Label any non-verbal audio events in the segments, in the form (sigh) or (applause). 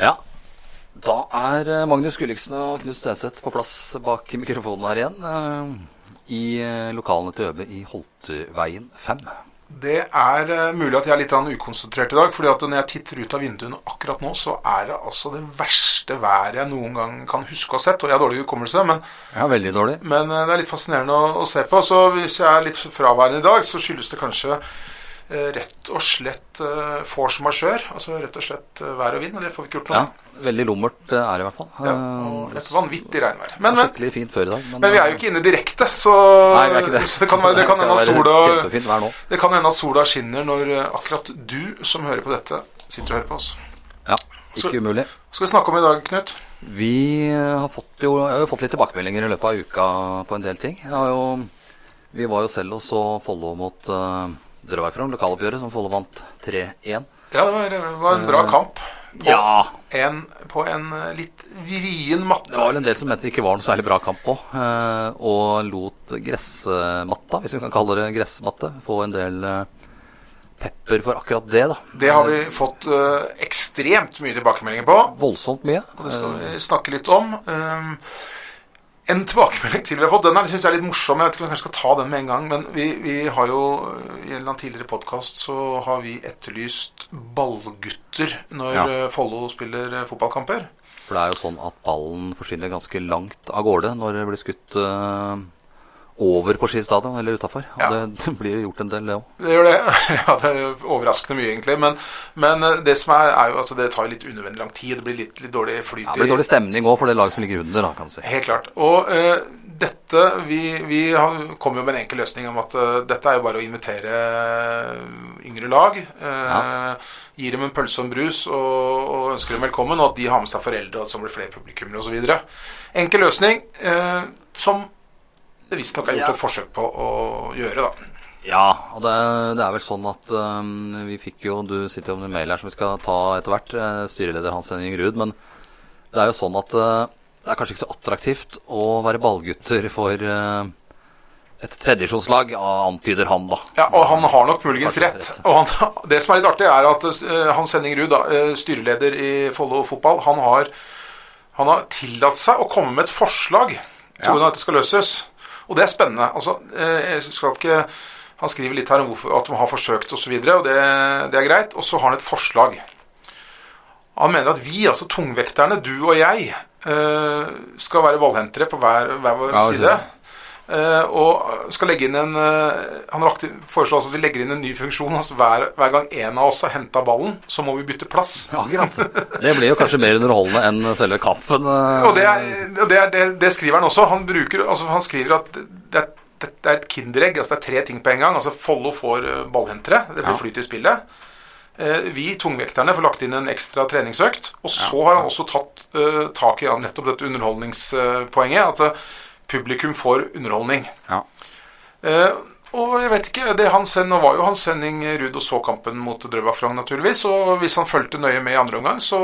Ja. Da er eh, Magnus Gulliksen og Knut Stenseth på plass bak mikrofonen her igjen. eh, I eh, lokalene til Øbe i Holteveien 5. Det er mulig at jeg er litt ukonsentrert i dag. fordi at når jeg titter ut av vinduene akkurat nå, så er det altså det verste været jeg noen gang kan huske å ha sett. Og jeg har dårlig hukommelse, men, Ja, veldig dårlig. men det er litt fascinerende å, å se på. Så hvis jeg er litt fraværende i dag, så skyldes det kanskje rett og slett eh, force majeure. Altså rett og slett eh, vær og vind, og det får vi ikke gjort noe Ja. Veldig lummert eh, er det i hvert fall. Ja, Eh, og et vanvittig regnvær. Men, men, fint før i dag. men vi er jo ikke inne direkte, så, Nei, vi er ikke det. så det kan, være- det kan (laughs) hende sola. Det kan hende sola skinner når eh, akkurat du som hører på dette, sitter og hører på oss. Ja, ikke umulig. Hva skal vi snakke om i dag, Knut? Vi eh, har fått, jo, jeg har jo fått litt tilbakemeldinger i løpet av uka på en del ting. Jo, vi var jo selv og så Follo mot uh, Drøbak-Frogn, lokaloppgjøret, som Follo vant 3-1. Ja, det var, det var en bra kamp. På, Ja, en, på en eh, litt vrien det var vel en del som mente det ikke var noe særlig bra kamp på, eh, og lot gressmatta, hvis vi kan kalle det gressmatte, få en del eh, pepper for akkurat det, da. Det har vi fått eh, ekstremt mye tilbakemeldinger på, Voldsomt mye. og det skal vi snakke litt om. Um, en tilbakemelding til vi har fått, den synes jeg er litt morsom. Jeg vet ikke om jeg kanskje skal ta den med en gang. Men vi, vi har jo i en eller annen tidligere podkast så har vi etterlyst ballgutter når Ja. eh, Follo spiller eh, fotballkamper. For det er jo sånn at ballen forsvinner ganske langt av gårde når det blir skutt eh, over på Ski stadion eller utafor. Ja. (laughs) det blir gjort en del, det òg. Det gjør det. (laughs) Ja, det er overraskende mye, egentlig. Men, men eh, det som er, er jo at det tar litt unødvendig lang tid. Det blir litt, litt dårlig flyt Ja, det blir dårlig stemning òg for det laget som ligger under, da, kan du si. Helt klart. Og uh, dette Vi, vi har- kom jo med en enkel løsning om at uh, dette er jo bare å invitere yngre lag. Uh, Gir dem en pølse og en brus og, og ønsker dem velkommen, og at de har med seg foreldre, og at så blir flere publikummere osv. Enkel løsning som det visstnok er gjort Ja. et forsøk på å gjøre, da. Ja, og det, det er vel sånn at um, vi fikk jo Du sitter jo med en mail her som vi skal ta etter hvert, eh, styreleder Hans Henning Ruud. Men det er jo sånn at uh, det er kanskje ikke så attraktivt å være ballgutter for uh, et tredjesjonslag, antyder han, da. Ja, og han har nok muligens rett. Og han, det som er litt artig, er at Hans Henning Ruud, styreleder i Follo fotball, han har, han har tillatt seg å komme med et forslag til Ja. hvordan dette skal løses. Og det er spennende. Altså, eh, jeg skal ikke, han skriver litt her om hvorfor, at de har forsøkt osv., og, så videre, og det, det er greit. Og så har han et forslag. Han mener at vi, altså tungvekterne, du og jeg, eh, skal være ballhentere på hver, hver vår Ja, side. Eh, og skal legge inn en eh, Han foreslår altså at vi legger inn en ny funksjon. Altså hver, hver gang en av oss har henta ballen, så må vi bytte plass. Akkurat. Det blir jo kanskje mer underholdende enn selve kampen. eh. Og det, er, det, er, det, det skriver han også. Han, bruker, altså han skriver at det er, det er et kinderegg. Altså det er tre ting på en gang. Altså Follo får ballhentere. Det blir Ja. flyt i spillet. Vi tungvekterne får lagt inn en ekstra treningsøkt. Og så har han også tatt tak i ja, nettopp dette underholdningspoenget. At eh, publikum får underholdning. Ja. Eh, og jeg vet ikke, det Hans, Nå var jo Hans Henning Ruud og så kampen mot Drøbak Frogn, naturligvis. Og hvis han fulgte nøye med i andre omgang, så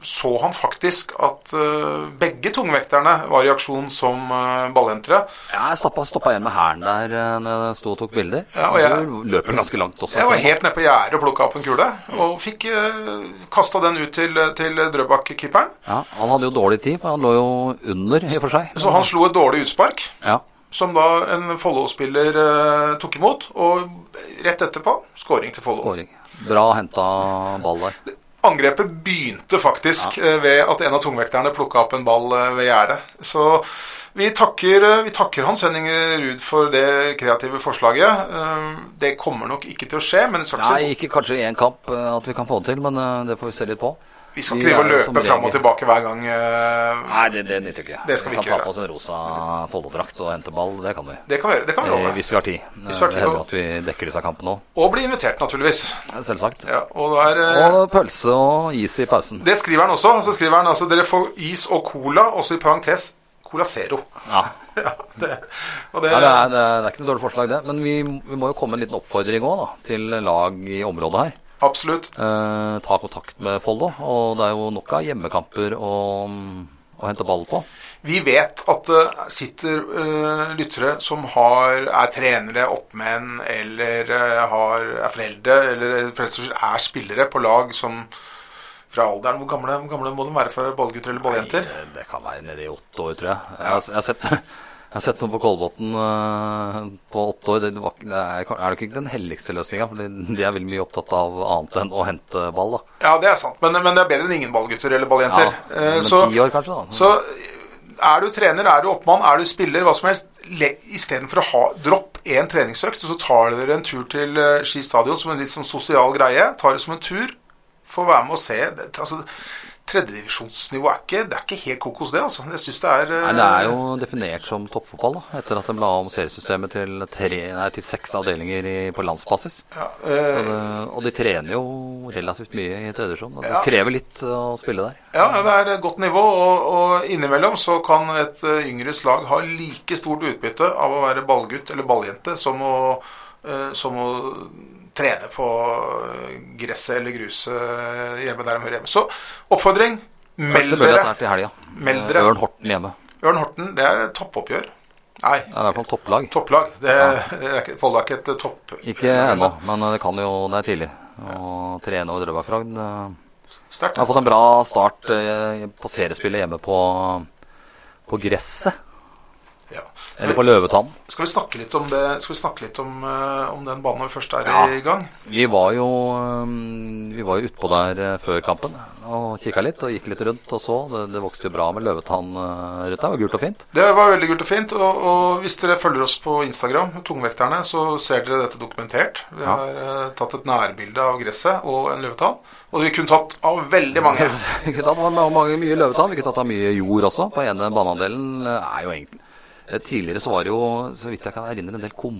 så han faktisk at eh, begge tungvekterne var i aksjon som uh, ballhentere. Ja, jeg stoppa, stoppa igjen med hæren der eh, når jeg sto og tok bilder. Ja, og jeg- Du løper ganske langt også. Jeg var helt nede på gjerdet og plukka opp en kule, og fikk uh, kasta den ut til, til Drøbak-keeperen. Ja, Han hadde jo dårlig tid, for han lå jo under i og for seg. Så han slo et dårlig utspark, Ja, som da en Follo-spiller eh, tok imot. Og rett etterpå scoring til Follo. Bra henta ball der. Angrepet begynte faktisk ja. ved at en av tungvekterne plukka opp en ball eh, ved gjerdet. Så vi takker, eh, vi takker Hans Henning Ruud for det kreative forslaget. Eh, Det kommer nok ikke til å skje, men Nei, ikke kanskje i én kamp eh, at vi kan få det til, men eh, det får vi se litt på. Vi skal ikke drive og løpe fram og tilbake hver gang. Uh, Nei, det, det nytter ikke. Det skal vi kan ikke ta på oss en rosa Follo-drakt og hente ball, det kan vi. Det kan vi det kan vi Eh, love. Hvis vi har tid. Hvis vi har det tid, hender at vi dekker disse kampene òg. Og bli invitert, naturligvis. Selvsagt. Ja, og eh, Og pølse og is i pausen. det skriver han også. Så skriver han altså dere får is og cola, også i parentes Cola Zero. Ja. (laughs) Ja, det, og det, Ja, det, er, det, er, ikke noe dårlig forslag, det. Men vi, vi må jo komme med en liten oppfordring òg. Til lag i området her. Absolutt. Eh, ta kontakt med Follo. Og det er jo nok av hjemmekamper å, å hente ball på. Vi vet at det sitter uh, lyttere som har, er trenere, oppmenn eller eh, har, er foreldre, eller for den er spillere på lag som fra alderen. Hvor gamle, hvor gamle må de være for ballgutter eller balljenter? Det kan være nede i åtte år, tror jeg. Jeg har, jeg har sett (laughs) jeg har sett noe på Kolbotn uh, på åtte år. Det, var, det er, er nok ikke den helligste løsninga, for de- er veldig mye opptatt av annet enn å hente ball. da. Ja, det er sant. Men, men det er bedre enn ingen ballgutter eller balljenter. Ja, Eh, men så, år kanskje, da. så er du trener, er du oppmann, er du spiller, hva som helst, istedenfor å ha dropp én treningsøkt, så tar dere en tur til eh, Ski stadion som en litt sånn sosial greie. Tar det som en tur. Får være med og se. Det, altså, Tredjedivisjonsnivå er ikke Det er ikke helt kokos, det. altså. Jeg synes det er eh, Nei, Det er jo definert som toppfotball, da, etter at de la om seriesystemet til, tre, nei, til seks avdelinger i, på landsbasis. ja, eh, det, og de trener jo relativt mye i tredjedivisjon. Det Ja. krever litt å spille der. ja, det er et godt nivå, og, og innimellom så kan et yngre slag ha like stort utbytte av å være ballgutt eller balljente som å, eh, som å trene på eh, gresset eller gruset hjemme der de hører hjemme. Så oppfordring, meld dere. er. Meld dere. Ørn Horten hjemme. Ørn Horten, det er toppoppgjør. Nei, Det er i hvert fall topplag. topplag. Det, er ikke, Follo er ikke et topp... Ikke ennå, men det kan jo Det er tidlig. Å trene over Drøbakfragd. Vi Sterkt. Har fått en bra start eh, på seriespillet hjemme på, på gresset. Ja. Eller på Løvetann. Skal vi snakke litt om det Skal vi snakke om, eh, om den banen når vi først er Ja. i gang? Vi var jo um, Vi var jo utpå der eh, før kampen og kikka litt og gikk litt rundt og så. Det, det vokste jo bra med løvetann rundt der. Gult og fint. Det var veldig gult og fint. Og, og hvis dere følger oss på Instagram, Tungvekterne, så ser dere dette dokumentert. Vi Ja. har eh, tatt et nærbilde av gresset og en løvetann. Og vi kunne tatt av veldig mange. (laughs) Vi kunne tatt av mange, mye løvetann. Vi kunne tatt av mye jord også. På ene baneandelen er jo egentlig Tidligere så var det jo, så vidt jeg kan erindre, en del kum,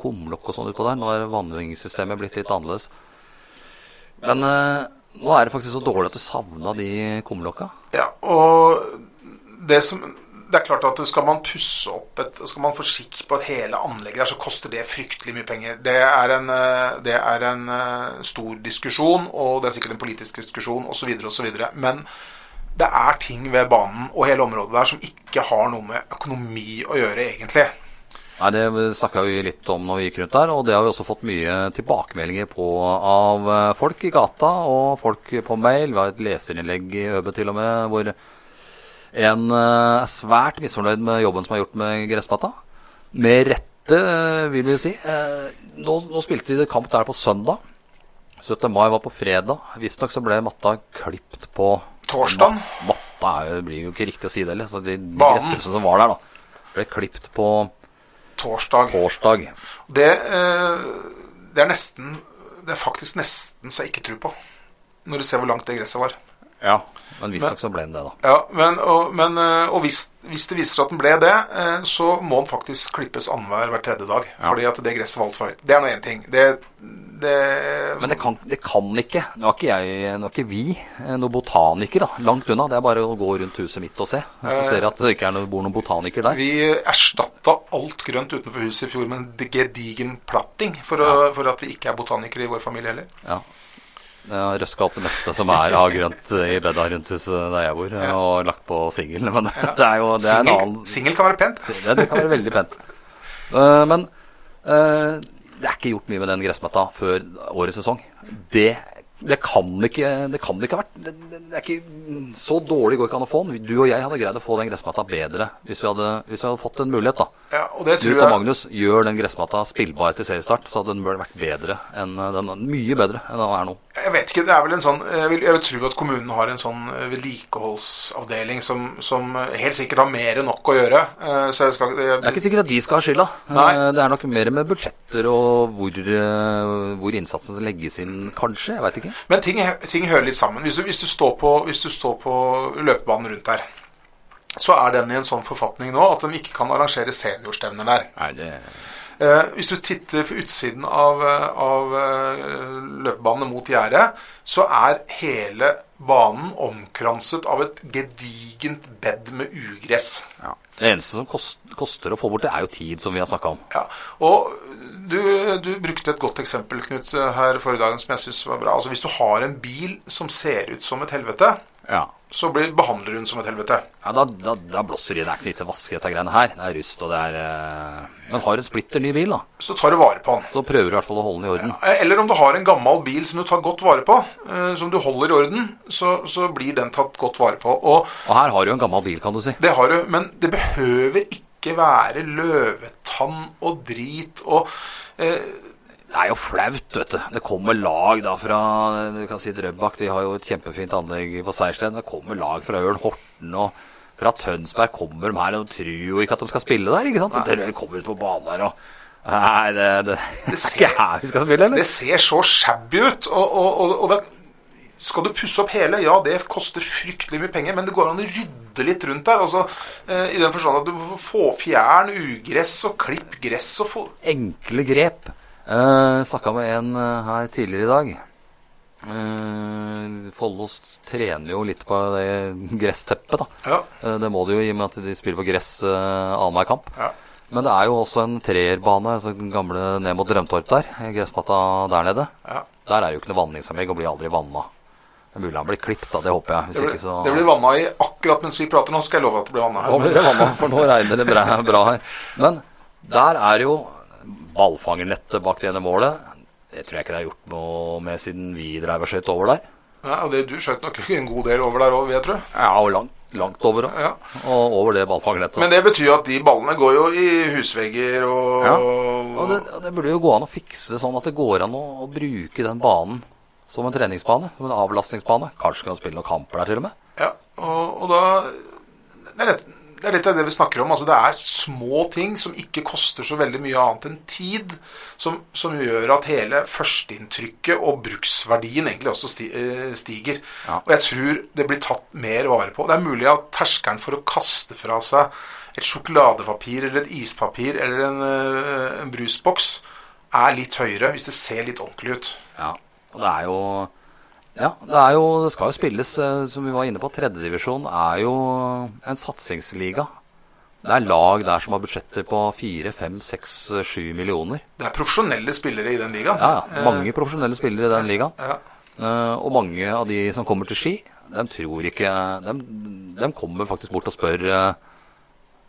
kumlokk og sånn utpå der. Nå er vanningssystemet blitt litt annerledes. Men eh, nå er det faktisk så dårlig at du savna de kumlokka. Ja, og det som det er klart at Skal man pusse opp et, skal man få skikk på et hele anlegget der, så koster det fryktelig mye penger. Det er en, eh, det er en eh, stor diskusjon, og det er sikkert en politisk diskusjon osv. osv. Men det er ting ved banen og hele området der som ikke har noe med økonomi å gjøre, egentlig. Nei, Det snakka vi litt om når vi gikk rundt der, og det har vi også fått mye tilbakemeldinger på av eh, folk i gata og folk på mail. Vi har et leserinnlegg i Øbe til og med hvor en eh, er svært misfornøyd med jobben som er gjort med gressmatta. Med rette, eh, vil vi si. Eh, Nå, nå spilte de kamp der på søndag. 17. mai var på fredag. Visstnok så ble matta klipt på Torsdagen. Ma- Matta blir jo ikke riktig å si det heller. Så de, de som var der, da, ble klipt på Torsdag. torsdag. Det, eh, det er nesten Det er faktisk nesten så jeg ikke tror på, når du ser hvor langt det gresset var. Ja. Men visstnok så ble den det, da. Ja, men, og, men, eh, og hvis, hvis det viser at den ble det, eh, så må den faktisk klippes annenhver hver tredje dag. Fordi at det gresset var altfor høyt. Det er nå én ting. Det, det Men det kan, det kan ikke Nå er ikke jeg, nå er ikke vi eh, noen botaniker, da. Langt unna. Det er bare å gå rundt huset mitt og se. Så ser jeg at det ikke er noe, bor noen botaniker der. Vi erstatta alt grønt utenfor huset i fjor med en gedigen platting, for, å, for at vi ikke er botanikere i vår familie heller. Ja. Jeg har røska opp det meste som er av grønt i bedda rundt huset der jeg bor, og lagt på singel. Men (laughs) det er jo det er en Singel, annen singel kan være pent. det, det kan være veldig pent. Uh, men eh, det er ikke gjort mye med den gressmatta før årets sesong. Det, det kan ikke Det kan ikke ha vært. Det, det, er ikke Så dårlig går ikke an å få den. Du og jeg hadde greid å få den gressmatta bedre hvis vi hadde, hvis vi hadde fått en mulighet, da. Ja, og det tror jeg Magnus gjør den gressmatta spillbar til seriestart, så hadde den burde vært bedre enn den Mye bedre enn den er nå. Jeg vet ikke, det er vel en sånn Jeg vil, jeg vil tro at kommunen har en sånn eh, vedlikeholdsavdeling som, som eh, helt sikkert har mer enn nok å gjøre. Eh, Så jeg skal Det er ikke sikkert at de skal ha skylda. Det er nok mer med budsjetter og hvor, hvor innsatsen legges inn, kanskje. Jeg veit ikke. Men ting, ting hører litt sammen. Hvis du, hvis, du står på, hvis du står på løpebanen rundt der, så er den i en sånn forfatning nå at de ikke kan arrangere seniorstevner der. Nei, det Eh, hvis du titter på utsiden av, av eh, løpebanene mot gjerdet, så er hele banen omkranset av et gedigent bed med ugress. Ja. Det eneste som koster, koster å få bort det, er jo tid, som vi har snakka om. Ja, og du, du brukte et godt eksempel, Knut, her forrige dagen som jeg syns var bra. Altså Hvis du har en bil som ser ut som et helvete, Ja. så blir, behandler hun som et helvete. Ja, da, da, da blåser de. Det er ikke til å vaske dette greiene her. Det er rust, og det er øh... Men har en splitter ny bil, da. Så tar du vare på den. Så prøver du i hvert fall å holde den i orden. Ja, Eller om du har en gammel bil som du tar godt vare på, øh, som du holder i orden, så, så blir den tatt godt vare på. Og Og her har du jo en gammel bil, kan du si. det har du, men det behøver ikke være løvetann og drit og eh, Det er jo flaut, vet du. Det kommer lag da fra du kan si Drøbak. De har jo et kjempefint anlegg på Seiersten. Det kommer lag fra Ørn Horten og fra Tønsberg kommer de her og tror jo ikke at de skal spille der. ikke sant? De kommer ut på banen der og Nei, det, det, det (laughs) er ikke her vi skal spille, eller? Det ser så shabby ut. Og, og, og, og da skal du pusse opp hele, ja, det koster fryktelig mye penger, men det går an å rydde litt rundt der. Altså, eh, I den forstand at du får få fjern ugress og klipp gress og få Enkle grep. Eh, Snakka med en eh, her tidligere i dag. Uh, Follos trener jo litt på det gressteppet, da. Ja. Eh, det må de jo i og med at de spiller på gress uh, annenhver kamp. Ja. Men det er jo også en treerbane, altså den gamle ned mot Drømtorp der. Gressmatta der nede. Ja. Der er det jo ikke noe vanningsanlegg og blir aldri vanna. Det er mulig han blir klippet, da. Det håper jeg. Det blir, så det blir vanna i akkurat mens vi prater nå, skal jeg love at det blir vanna Nå blir her. det vanna, for nå regner det bra, bra her. Men der er jo ballfangernettet bak det ene målet. Det tror jeg ikke det er gjort noe med siden vi dreiv og skøyt over der. Ja, og det, du skjøt nok en god del over der òg, vil jeg tro. Ja, og langt, langt over òg. Ja. Og over det ballfangernettet. Men det betyr jo at de ballene går jo i husvegger og Ja. Og det, det burde jo gå an å fikse sånn at det går an å, å bruke den banen som en treningsbane, som en avlastningsbane. Kanskje kan spille noen kamper der til og med. Ja, og, og da det er, litt, det er litt av det vi snakker om. Altså, det er små ting som ikke koster så veldig mye annet enn tid, som, som gjør at hele førsteinntrykket og bruksverdien egentlig også eh, stiger. Ja. Og jeg tror det blir tatt mer vare på. Det er mulig at terskelen for å kaste fra seg et sjokoladepapir eller et ispapir eller en, eh, en brusboks er litt høyere hvis det ser litt ordentlig ut. Ja, og det er jo Ja, det er jo Det skal jo spilles, eh, som vi var inne på, tredjedivisjon er jo en satsingsliga. Det er lag der som har budsjetter på fire, fem, seks, sju millioner. Det er profesjonelle spillere i den ligaen. Ja, ja. Mange profesjonelle spillere i den ligaen. Ja. Eh, og mange av de som kommer til Ski, de tror ikke De, de kommer faktisk bort og spør eh,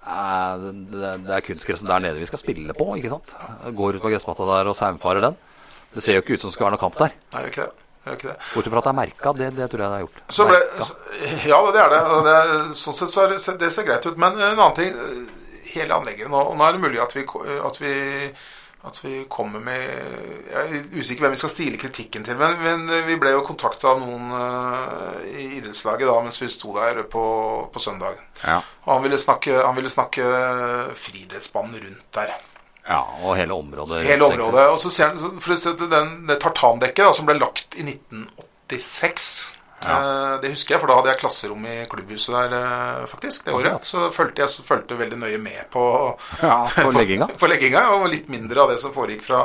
det, det er kunstgresset der nede vi skal spille på, ikke sant? Går ut på gressmatta der og saumfarer den. Det ser jo ikke ut som det skal være noe kamp der. Nei, ikke det. Ikke det. Bortsett fra at det er merka, det, det tror jeg det er gjort. Så ble, ja, det er det. Det er, sånn sett så er det, det ser greit ut. Men en annen ting Hele anlegget nå, og nå er det mulig at vi, at vi, at vi kommer med Jeg er usikker hvem vi skal stile kritikken til, men, men vi ble jo kontakta av noen eh, i idrettslaget da mens vi sto der på, på søndag. Ja. Og han ville snakke, han ville snakke friidrettsbanen rundt der. Ja, og hele området. Hele området. Og så ser han, for å se den, det tartandekket da, som ble lagt i 1986 ja. Det husker jeg, for da hadde jeg klasserom i klubbhuset der eh, faktisk det året. Så fulgte jeg følte veldig nøye med på, Ja, (laughs) på legginga. på legginga, og litt mindre av det som foregikk fra,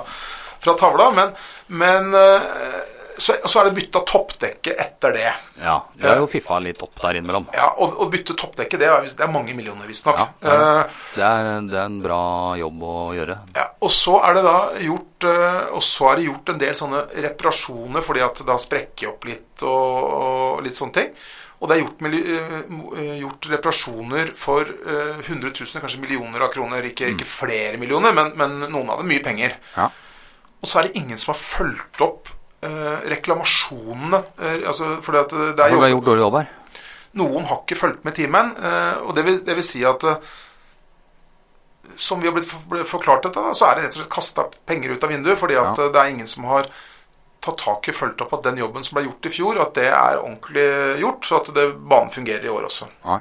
fra tavla. Men, men eh, så, så er det bytta toppdekke etter det. Ja, du har jo fiffa litt opp der innimellom. Ja, Og å bytte toppdekke, det er, det er mange millioner, visstnok. Ja, det Eh, Det er, det er en bra jobb å gjøre. Ja, og så er det da gjort eh, Og så er det gjort en del sånne reparasjoner fordi at det da sprekker opp litt og, og litt sånne ting. Og det er gjort, eh, gjort reparasjoner for hundretusener, kanskje millioner av kroner. Ikke, ikke flere millioner, men, men noen av dem mye penger. Ja. Og så er det ingen som har fulgt opp reklamasjonene. Eh, altså, fordi at det er Har du gjort dårlig jobb her? noen har ikke fulgt med timen. eh, Og det vil, det vil si at eh, som vi har blitt forklart dette, da, så er det rett og slett kasta penger ut av vinduet. Fordi at Ja. eh, det er ingen som har tatt tak i fulgt opp at den jobben som ble gjort i fjor, at det er ordentlig gjort. Så at det, banen fungerer i år også. Nei.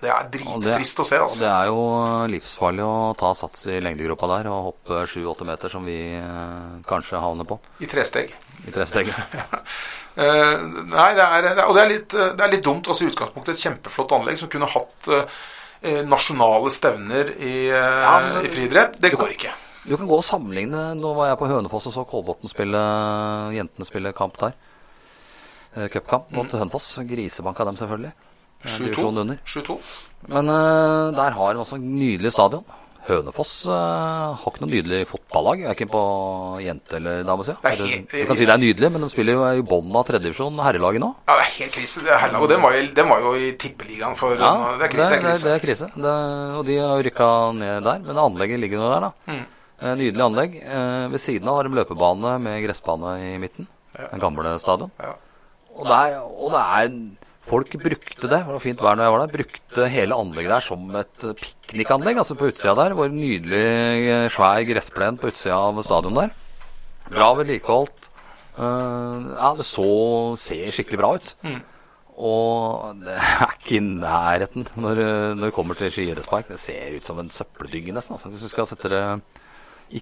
Det er drittrist å se. Altså. det er jo livsfarlig å ta sats i lengdegropa der og hoppe 7-8 meter, som vi eh, kanskje havner på I tresteg. i tresteget. (laughs) Eh, nei, det er, og det er, litt, eh, det er litt dumt. altså I utgangspunktet et kjempeflott anlegg som kunne hatt eh, eh, nasjonale stevner i, eh, Ja, altså, i friidrett. Det går ikke. Du kan gå og sammenligne. Nå var jeg på Hønefoss og så Kolbotn spille jentene spille kamp der. Eh, Cupkamp mot Hønefoss. Grisebank av dem, selvfølgelig. Eh, 7-2. divisjon under. 7-2. Men uh, der har en også nydelig stadion. Hønefoss uh, har ikke noe nydelig fotballag, verken på jente- eller damesida. Det er helt- Du kan si det er nydelig, men de spiller jo i bånn av tredjedivisjon, herrelaget nå. Ja, det er helt krise. Det er og den var, jo, den var jo i tippeligaen for Ja, det, er, kri- det er krise. det er krise. Det, og de har rykka ned der. Men anlegget ligger nå der, da. Mm. Eh, Nydelig anlegg. Eh, Ved siden av har de løpebane med gressbane i midten. Den gamle stadion. Ja. Og, det er, og det er Folk brukte det, det var fint vær når jeg var der, brukte hele anlegget der som et piknikanlegg. Altså på utsida der. vår nydelig eh, svær gressplen på utsida av stadion der. Bra vedlikeholdt. Eh, ja, det så ser skikkelig bra ut. Og det er ikke i nærheten når, når det kommer til skiidrettspark. Det ser ut som en søppeldynge nesten. Altså. Hvis du skal sette det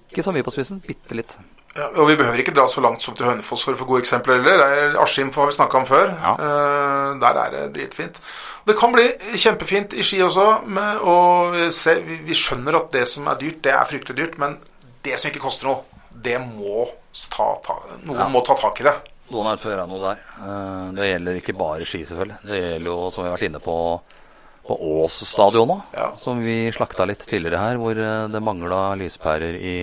ikke så mye på spissen, bitte litt. Ja, og vi behøver ikke dra så langt som til Hønefoss for å få gode eksempler heller. Er Askim har vi snakka om før. Ja. Uh, der er det dritfint. Det kan bli kjempefint i Ski også. Med, og se, vi, vi skjønner at det som er dyrt, det er fryktelig dyrt. Men det som ikke koster noe, det må ta, ta Noen Ja. må ta tak i det. Noen er nødt til å gjøre noe der. Uh, Det gjelder ikke bare ski, selvfølgelig. Det gjelder jo, som vi har vært inne på, på Ås stadion nå. Ja. Som vi slakta litt tidligere her, hvor eh, det mangla lyspærer i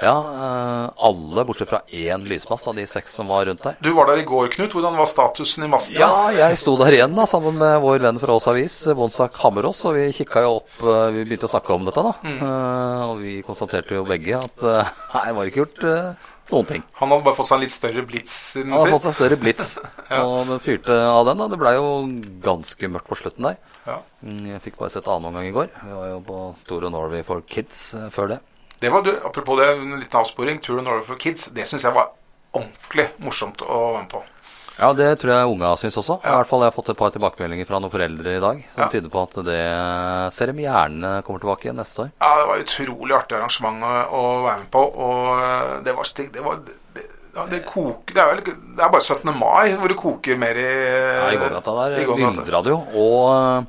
Ja, eh, alle bortsett fra én lysmasse av de seks som var rundt der. Du var der i går, Knut. Hvordan var statusen i mastene? Ja, jeg sto der igjen da, sammen med vår venn fra Ås Avis, Bonsak Hammerås, og vi kikka jo opp eh, Vi begynte å snakke om dette, da. Mm. og vi konstaterte jo begge at (laughs) nei, var ikke gjort eh, noen ting. Han hadde bare fått seg en litt større blits siden Han hadde fått seg større blits, (laughs) og den fyrte av den. da. Det blei jo ganske mørkt på slutten der. Ja. Mm, Jeg fikk bare sett annen omgang i går. Vi var jo på Toro Norway for Kids eh, før det. Det var, du, apropos det, en liten avsporing. Tour of Norway for Kids. Det syns jeg var ordentlig morsomt å være med på. Ja, det tror jeg unga syns også. I hvert fall Jeg har fått et par tilbakemeldinger fra noen foreldre i dag som Ja. tyder på at det ser de gjerne kommer tilbake igjen neste år. Ja, det var utrolig artig arrangement å, være med på. Og det var, det, var det, ja, det, koker, det, er vel, det er bare 17. mai hvor det koker mer i Ja, I gågata der myldra det jo. Og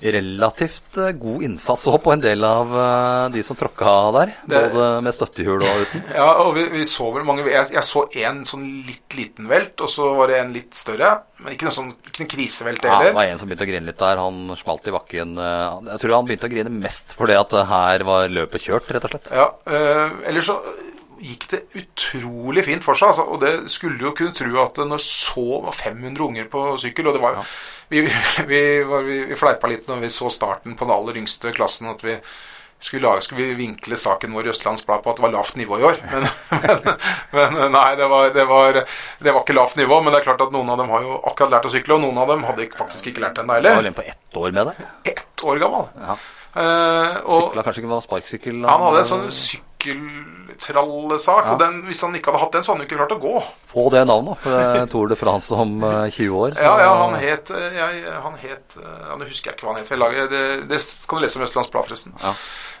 relativt eh, god innsats også på en del av eh, de som tråkka der. Det- Både med støttehjul og uten. (laughs) Ja, og vi, vi så vel mange Jeg, jeg så en sånn litt liten velt, og så var det en litt større. Men ikke noe sånn ikke noe krisevelt Ja, det var en som begynte å grine litt der. Han smalt i bakken. eh, Jeg tror han begynte å grine mest fordi at her var løpet kjørt, rett og slett. Ja, øh, ellers så gikk det utrolig fint for seg. Altså, og det skulle jo kunne tro at når så var 500 unger på sykkel Og det var jo Vi, vi, vi, vi, vi fleipa litt når vi så starten på den aller yngste klassen, at vi skulle, skulle vi vinkle saken vår i Østlands Blad på at det var lavt nivå i år. Men, men, men nei, det var, det, var, det var ikke lavt nivå. Men det er klart at noen av dem har jo akkurat lært å sykle, og noen av dem hadde faktisk ikke lært det ennå Jeg var heller. alene på ett år med det. Ett år gammel. Ja. Uh, og, Sykla kanskje ikke med sparkesykkel. han hadde en sånn sykkeltrallesak, Ja. og den, hvis han ikke hadde hatt den, så hadde han ikke klart å gå. Få det navnet, for det er Tour de France om eh, 20 år. så- Ja, ja, han het eh, jeg, Han het eh, ja, Nå husker jeg ikke hva han het. Det, det kan du lese om Østlands Blad, forresten. Ja.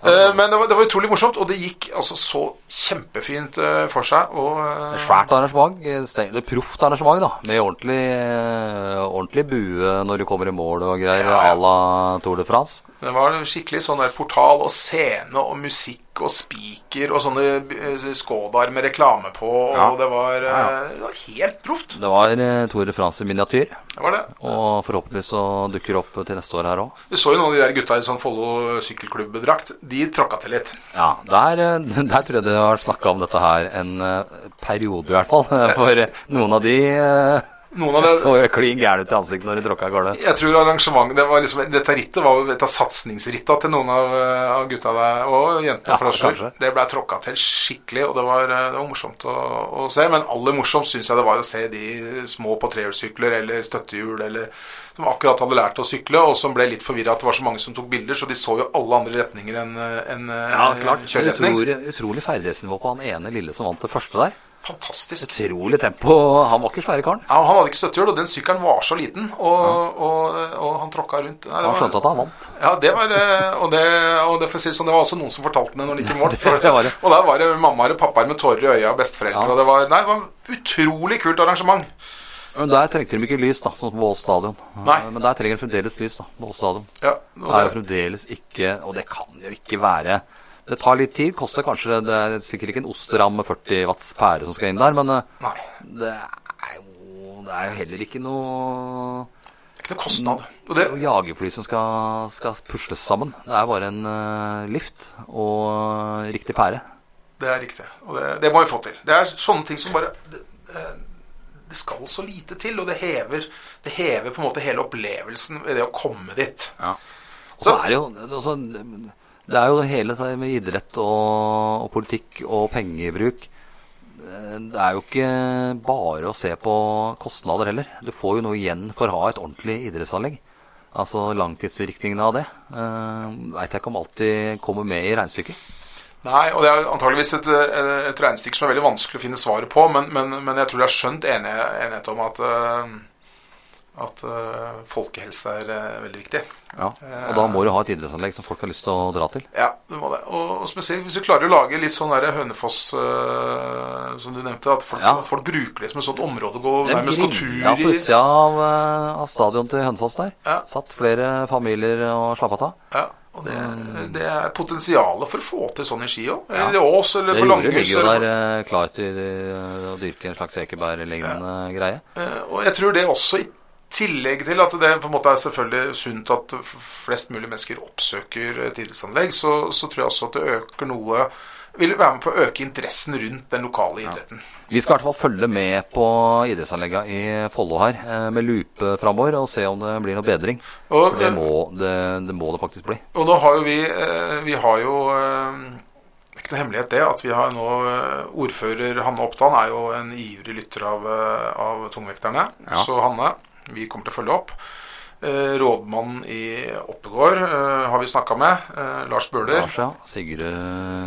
Eh, Men det var, det var utrolig morsomt, og det gikk altså så kjempefint eh, for seg. Og eh, Et Svært arrangement. eh, Det er proft arrangement, da. Med ordentlig, eh, ordentlig bue når du kommer i mål og greier. À la Tour de France. det var skikkelig sånn der portal og scene og musikk og spiker og sånne eh, Skådar med reklame på, og Ja. det, var, eh, Ja, ja. det var helt proft. Det var eh, Tour de France i miniatyr. Det var det. Og forhåpentligvis så dukker det opp til neste år her òg. Du så jo noen av de der gutta i sånn Follo sykkelklubbdrakt. De tråkka til litt. Ja, der, eh, (laughs) der tror jeg det har snakka om dette her en eh, periode, i hvert fall. (laughs) For eh, (laughs) noen av de eh, Noen av det så jo klin gæren ut i ansiktet når de tråkka av gårde. Jeg tror arrangementet det var liksom, Dette rittet var et av satsingsritta til noen av, eh, av gutta der, og jentene. Ja, for den kanskje. Det ble tråkka til skikkelig, og det var, eh, det var morsomt å, å se. Men aller morsomst syns jeg det var å se de små på trehjulssykler eller støttehjul eller som akkurat hadde lært å sykle, og som ble litt forvirra at det var så mange som tok bilder, så de så jo alle andre retninger enn en, Ja, klart. Utrolig, utrolig ferdighetsnivå på han ene lille som vant det første der. Fantastisk. Utrolig tempo. Han var ikke svære karen. Ja, Han hadde ikke støttehjul, og den sykkelen var så liten, og, og, og han tråkka rundt. Nei, det Han skjønte at han vant. Ja, det var eh, Og det, og det, si det var også noen som fortalte det når han gikk i mål. For, det det. Og der var det mammaer og pappaer med tårer i øya og besteforeldre. Ja. Og det var, nei, det var utrolig kult arrangement. Men der trengte de ikke lys, da, sånn som på Ås stadion. Nei. Men der trenger de fremdeles lys, da, Ås stadion. Ja, Det er jo fremdeles ikke Og det kan jo ikke være Det tar litt tid. Koster kanskje Det er sikkert ikke en osteram med 40 watts pære som skal inn der, men eh, nei, det er jo Det er jo heller ikke noe det er ikke noe kostnad. Og det, jagerfly som skal, skal pusles sammen. Det er bare en uh, lift og riktig pære. det er riktig. Og det, det må vi få til. Det er sånne ting som bare det, eh, det skal så lite til, og det hever, det hever på en måte hele opplevelsen ved det å komme dit. Og så er det jo Det er jo hele det med idrett og, og politikk og pengebruk. Eh, Det er jo ikke bare å se på kostnader heller. Du får jo noe igjen for å ha et ordentlig idrettsanlegg. Altså langtidsvirkningene av det uh, veit jeg ikke om alltid kommer med i regnestykket. Nei, og det er antageligvis et, et regnestykke som er veldig vanskelig å finne svaret på, men, men, men jeg tror det er skjønt enighet, enighet om at, eh, at uh, folkehelse er uh, veldig viktig. Ja. Og da må du ha et idrettsanlegg som folk har lyst til å dra til. Ja, du må det. Og, og spesielt hvis du klarer å lage litt sånn der Hønefoss, uh, som du nevnte, at folk, Ja. folk bruker det som et sånt område å gå der med nærmest tur Ja, på utsida av, av stadion til Hønefoss der. Ja. Satt flere familier og slappa av. Ja, og det, det er potensialet for å få til sånn i Ski òg. Ja. Ås, eller Det på Langhus. Det ligger jo der klar til å dyrke en slags ekeberlignende greie. Eh, Og jeg tror det også, i tillegg til at det på en måte er selvfølgelig sunt at flest mulig mennesker oppsøker et idrettsanlegg, så, så tror jeg også at det øker noe Vil være med på å øke interessen rundt den lokale idretten. Vi skal i hvert fall følge med på idrettsanleggene i Follo her, eh, med lupe framover, og se om det blir noe bedring. Og, For det eh, må det, det, må det faktisk bli. Og nå har jo vi eh, Vi har jo eh, Det er ikke noe hemmelighet det at vi har nå eh, Ordfører Hanne Oppdan er jo en ivrig lytter av, eh, av tungvekterne. Ja. Så Hanne, vi kommer til å følge opp. Eh, Rådmannen i Oppegård eh, har vi snakka med. eh, Lars Bøhler. Lars, ja. Sigurd,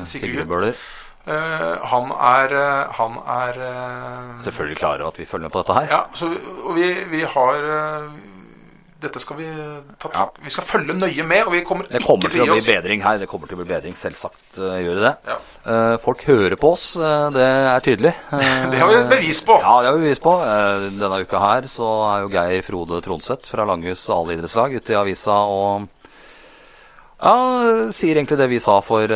Sigurd. Bøhler. Eh, han er Han er Selvfølgelig klar over at vi følger med på dette her. Ja, så, og vi, vi har Dette skal vi ta tak Vi skal følge nøye med, og vi kommer Det ikke kommer til til å å gi bli bedring her. Det kommer til å bli bedring, selvsagt uh, gjør det det. Ja. Uh, folk hører på oss, uh, det er tydelig. (laughs) Det har vi bevis på. Ja, det har vi bevis på. Denne uka her så er jo Geir Frode Tronseth fra Langhus alle idrettslag ute i avisa og ja, sier egentlig det vi sa for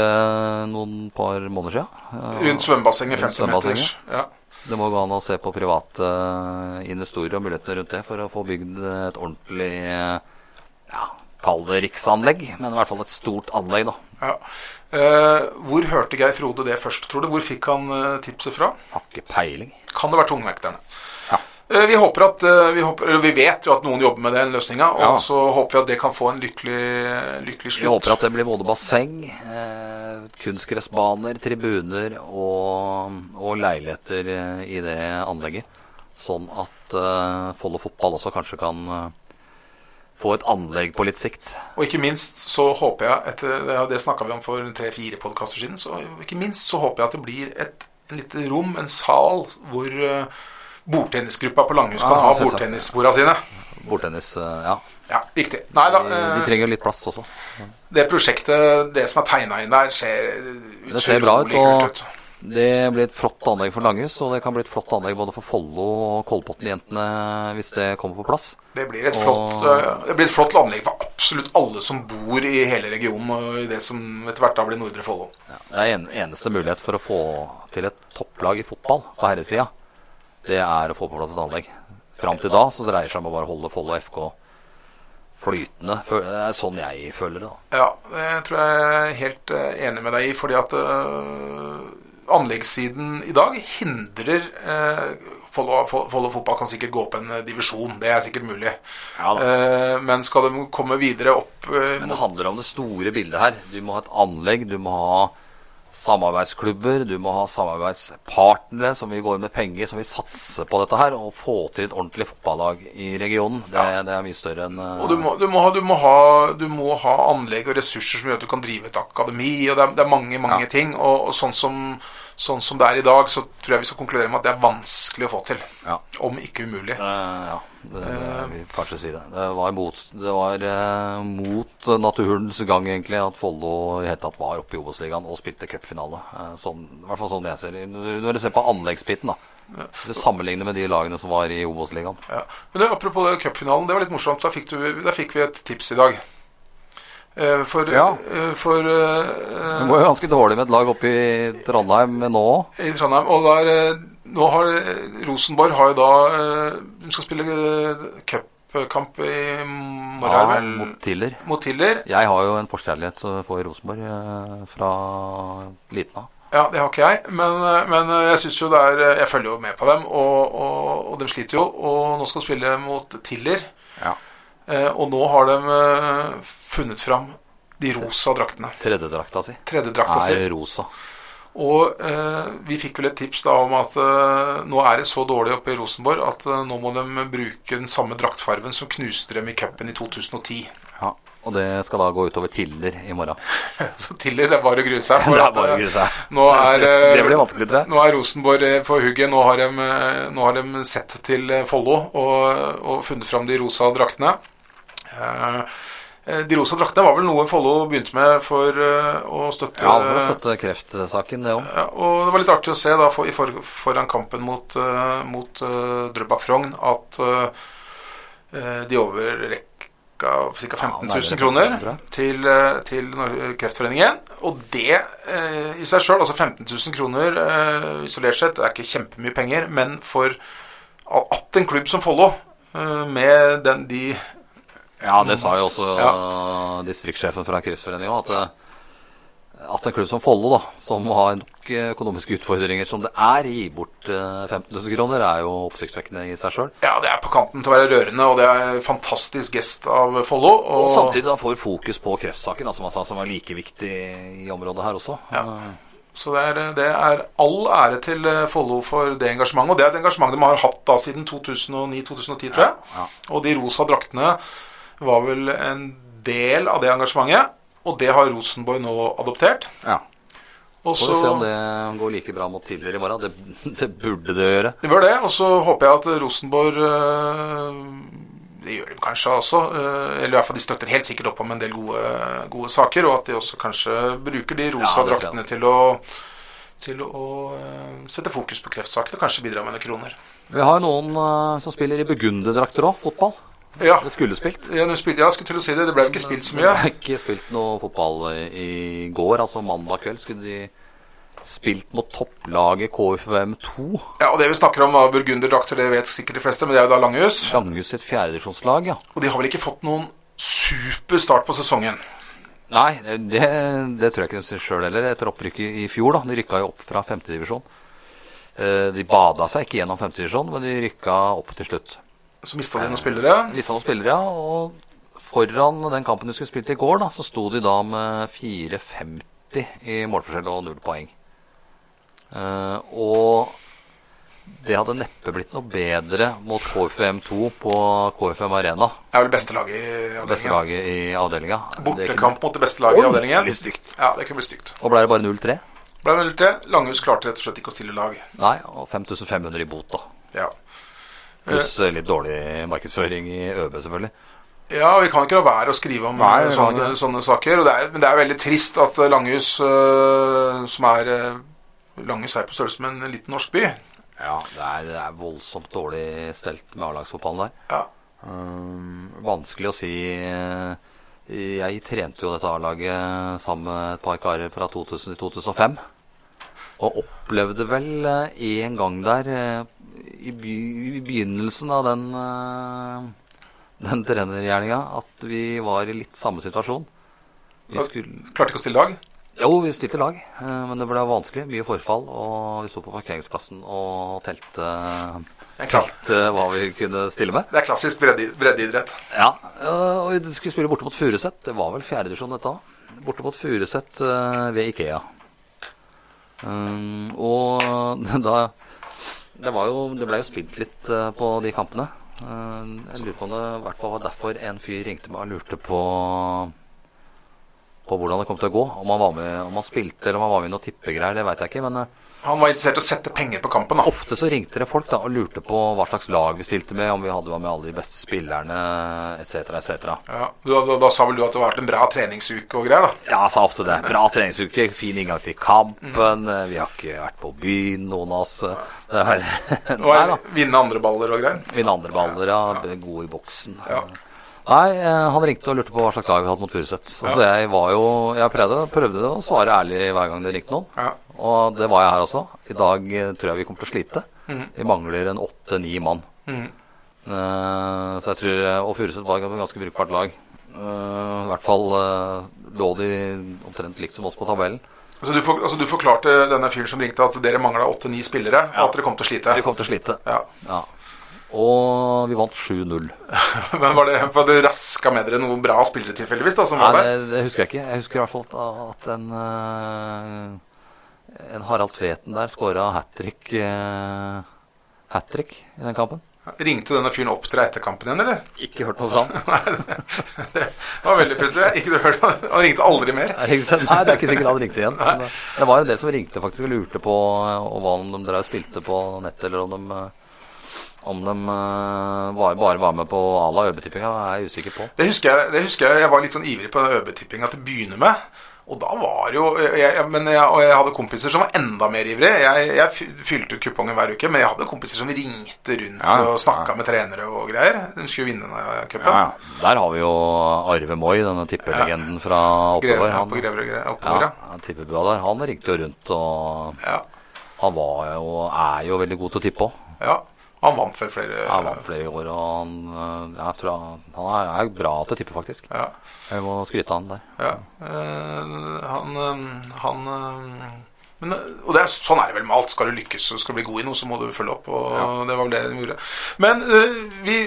noen par måneder siden. Rundt svømmebassenget, Rundt 50 meters. Ja. Det må gå an å se på private eh, investorer og mulighetene rundt det for å få bygd et ordentlig eh, ja, Kall det riksanlegg, men i hvert fall et stort anlegg, da. Ja. Eh, hvor hørte Geir Frode det først, tror du? Hvor fikk han eh, tipset fra? Har ikke peiling. Kan det være tungvekterne? Eh, vi håper at eh, vi, håper, vi vet jo at noen jobber med den løsninga, og Ja. så håper vi at det kan få en lykkelig, lykkelig Vi håper at det blir både basseng, eh, kunstgressbaner, tribuner og, og leiligheter eh, i det anlegget. Sånn at eh, Follo fotball også kanskje kan eh, få et anlegg på litt sikt. Og ikke minst så håper jeg, etter, det, det snakka vi om for tre-fire podkaster siden, så ikke minst så håper jeg at det blir et, et lite rom, en sal, hvor uh, bordtennisgruppa på Langhus kan Ja, ha bordtennissporene sine. Bordtennis, eh, ja. Ja, viktig. Nei da. De, de eh, trenger litt plass også. det prosjektet, det som er tegna inn der, ser Det ser bra ut, og kult ut. det blir et flott anlegg for Langhus, og det kan bli et flott anlegg både for Follo og Kolbotn-jentene hvis det kommer på plass. Det blir, et flott, eh, det blir et flott anlegg for absolutt alle som bor i hele regionen, og i det som etter hvert da blir Nordre Follo. Ja, det er en, eneste mulighet for å få til et topplag i fotball på herresida. Det er å få på plass et anlegg. Fram til da så dreier det seg om å bare holde Follo FK flytende. Det er sånn jeg føler det. da. Ja, det tror jeg er helt eh, enig med deg i, fordi at eh, anleggssiden i dag hindrer uh, Follo, Follo fotball kan sikkert gå opp en divisjon, det er sikkert mulig. Ja. Eh, men skal de komme videre opp eh, Men det handler om det store bildet her. Du må ha et anlegg, du må ha samarbeidsklubber, du må ha samarbeidspartnere som vil gå inn med penger, som vil satse på dette her, og få til et ordentlig fotballag i regionen. Det, det er mye større enn eh, Og du må, du, må ha, du, må ha, du må ha anlegg og ressurser som gjør at du kan drive et akademi. og Det er, det er mange mange Ja. ting. Og, og sånn, som, sånn som det er i dag, så tror jeg vi skal konkludere med at det er vanskelig å få til. Ja. Om ikke umulig. Det, ja, det, det vil kanskje si det. Det var mot, det var, eh, mot naturens gang egentlig at Follo i hele tatt var oppe i Obos-ligaen og spilte cupfinale. Eh, sånn, I hvert fall sånn jeg ser det. Når du ser på anleggspitten da. Ja. du sammenligner med de lagene som var i Obos-ligaen. Ja. Men det, apropos det cupfinalen, det var litt morsomt. Da fikk, du, da fikk vi et tips i dag. Eh, For, Ja. eh, for uh, Det går jo ganske dårlig med et lag oppe i Trondheim nå òg. i Trondheim. Og der, eh, nå har Rosenborg har jo da eh, De skal spille eh, cupkamp i Ja, morgen, vel? mot Tiller. Mot Tiller. Jeg har jo en forkjærlighet for Rosenborg eh, fra liten av. Ja, det har ikke jeg, men, men jeg synes jo det er Jeg følger jo med på dem, og, og, og de sliter jo. Og nå skal de spille mot Tiller. Ja. Eh, og nå har de funnet fram de rosa draktene. Tredjedrakta si Tredjedrakta si. er rosa. Og eh, vi fikk vel et tips da om at eh, nå er det så dårlig oppe i Rosenborg at eh, nå må de bruke den samme draktfarven som knuste dem i cupen i 2010. Ja. Og det skal da gå utover Tiller i morgen. (laughs) Så Tiller, det er bare å grue seg. (laughs) Det er bare å eh, grue seg. Nå er, eh, Det blir vanskelig, tror jeg. Nå er Rosenborg eh, på hugget. Nå har de, eh, nå har de sett til eh, Follo og, og funnet fram de rosa draktene. Eh, eh, De rosa draktene var vel noe Follo begynte med for eh, å støtte Ja, for å støtte kreftsaken, det òg. Ja, og det var litt artig å se da for, for, foran kampen mot, uh, mot uh, Drøbak Frogn at uh, de overrekka ca. 15 Ja, 000 kroner til, eh, til Kreftforeningen. Og det uh, i seg sjøl, altså 15 000 kroner eh, isolert sett, det er ikke kjempemye penger, men for at en klubb som Follo, eh, med den de Ja, det sa jo også Ja. distriktssjefen fra Kreftforeninga, at, eh, at en klubb som Follo, da, som har nok eh, økonomiske utfordringer som det er, gir bort eh, 15 000 kroner, er jo oppsiktsvekkende i seg sjøl. Ja, det er på kanten til å være rørende, og det er en fantastisk gest av Follo. Og samtidig da får fokus på kreftsaken, da, som han sa, som er like viktig i området her også. Ja. Så det er, det er all ære til eh, Follo for det engasjementet. Og det er et engasjement de har hatt da siden 2009-2010, tror jeg. Ja. Og de rosa draktene var vel en del av det engasjementet. Og det har Rosenborg nå adoptert. Ja. Og Får vi se om det går like bra mot tidligere i morgen. Det, det burde det gjøre. Det bør det. Og så håper jeg at Rosenborg øh, Det gjør de kanskje også. øh, Eller i hvert fall de støtter helt sikkert opp om en del gode, gode saker. Og at de også kanskje bruker de rosa Ja, draktene til å til å øh, sette fokus på kreftsakene, kanskje bidra med noen kroner. Vi har noen eh, som spiller i burgunderdrakter òg, fotball. Ja, Det skulle spilt. ja, jeg skulle til å si det. Det ble ikke spilt så Det mye. ble ikke spilt noe fotball i, går, altså mandag kveld. Skulle de spilt mot topplaget KFUM2. Ja, og Det vi snakker om, var burgunderdrakter, det vet sikkert de fleste, men det er jo da Langhus. Langhus sitt fjerdedivisjonslag, ja. Og de har vel ikke fått noen super start på sesongen. Nei, det, det tror jeg ikke de sjøl heller. Etter opprykket i fjor, da. De rykka jo opp fra femtedivisjon. De bada seg ikke gjennom femtedivisjon, men de rykka opp til slutt. Så mista de noen spillere. Mista noen spillere, ja. Og foran den kampen de skulle spilt i går, da, så sto de da med 4,50 i målforskjell og null poeng. Uh, og det hadde neppe blitt noe bedre mot KFM2 på KFM Arena. Det er vel beste laget i Beste avdelingen. laget i avdelinga. Bortekamp mot det beste laget i avdelingen. Ordentlig stygt. Ja, det kunne bli stygt. Og ble det bare 0-3? Ble det 0-3. Langhus klarte rett og slett ikke å stille lag. Nei, og 5500 i bot, da. Ja. Pluss eh, litt dårlig markedsføring i ØB, selvfølgelig. ja, vi kan ikke la være å skrive om Nei, sånne, sånne saker. Og det er, men det er veldig trist at eh, Langhus, øh, som er øh, Langhus er på størrelse med en liten norsk by. Ja, det er, det er voldsomt dårlig stelt med A-lagsfotballen der. Ja. Um, vanskelig å si. eh, Jeg trente jo dette A-laget sammen med et par karer fra 2000 til 2005. Og opplevde vel eh, en gang der eh, i, by, i begynnelsen av den, uh, den trenergjerninga at vi var i litt samme situasjon. Vi skulle Klarte ikke å stille lag. jo, vi stilte lag, eh, men det ble vanskelig. Mye forfall. Og vi sto på parkeringsplassen og telte, telte hva vi kunne stille med. det er klassisk bredde, breddeidrett. Ja, eh, og vi skulle spille borte mot Furuset. Det var vel fjerdedivisjon, dette òg. Borte mot Furuset ved Ikea. Og (laughs) da Det jo Det ble jo spilt litt eh, på de kampene. Eh, jeg lurer på om det i hvert fall var derfor en fyr ringte meg og lurte på på hvordan det kom til å gå. Om han, var med, om han spilte eller om han var med i noen tippegreier, det veit jeg ikke. Men eh, Han var interessert i å sette penger på kampen. da. ofte så ringte det folk da og lurte på hva slags lag vi stilte med, om vi hadde var med alle de beste spillerne, etc., etc. Ja, da, da, da sa vel du at det var vært en bra treningsuke og greier, da. Ja, jeg sa ofte det. Bra treningsuke, fin inngang til kampen. Vi har ikke vært på byen, noen av oss. Det er, (laughs) Og nei vinne andre baller og greier. Vinne andre baller, ja. God i boksen. Ja. Nei, eh, han ringte og lurte på hva slags lag vi hadde mot Furuset. Så Ja. jeg var jo Jeg prøvde, prøvde å svare ærlig hver gang det ringte noen. Ja. Og det var jeg her også. I dag eh, tror jeg vi kommer til å slite. Vi mangler en åtte-ni mann. Mm. Uh, så jeg tror Og Furuset var et ganske brukbart lag. Uh, I hvert fall uh, lå de omtrent likt som oss på tabellen. Altså du, for, altså du forklarte denne fyren som ringte at dere mangla åtte-ni spillere, og at dere kom til å slite. Vi kom til å slite. Ja. Ja. Og vi vant 7-0. (laughs) Men var det, var det raska med dere noen bra spillere tilfeldigvis da, som Nei, var det, der? det husker jeg ikke. Jeg husker i hvert fall at, at en, eh, en Harald Tveten der skåra hat trick uh, hat trick i den kampen. Ringte denne fyren opp til deg etter kampen igjen, eller? Ikke hørt noe fra han. (laughs) Det var veldig pussig. Ikke du hørte Han ringte aldri mer. Ringte- Nei, det er ikke sikkert han ringte igjen. Men det- det var en del som ringte faktisk og lurte på eh, og hva om de drev spilte på nettet, eller om de, eh, om de eh, var, bare var med på Ala øvetippinga, er jeg usikker på. Det husker jeg, det husker jeg, jeg var litt sånn ivrig på ØB-tippinga til å begynne med. Og da var jo jeg, men jeg, Og jeg hadde kompiser som var enda mer ivrige. Jeg, jeg fylte ut kupongen hver uke, men jeg hadde kompiser som ringte rundt Ja, og snakka ja. med trenere og greier. De skulle vinne denne cupen. Ja. Der har vi jo Arve Moi, denne tippelegenden fra oppover. Han, på Grever. Oppover, ja, han tippebua der. Han ringte jo rundt, og Ja. han var jo, er jo veldig god til å tippe òg. ja. Han vant vel flere Han vant flere år, og han, eh, jeg tror han, han er, bra til å tippe, faktisk. Ja. Jeg må skryte av han der. ja. Eh, han eh, Han men, og det er, sånn er det vel med alt. Skal du lykkes og skal du bli god i noe, så må du følge opp. Og det var vel det de gjorde. Men vi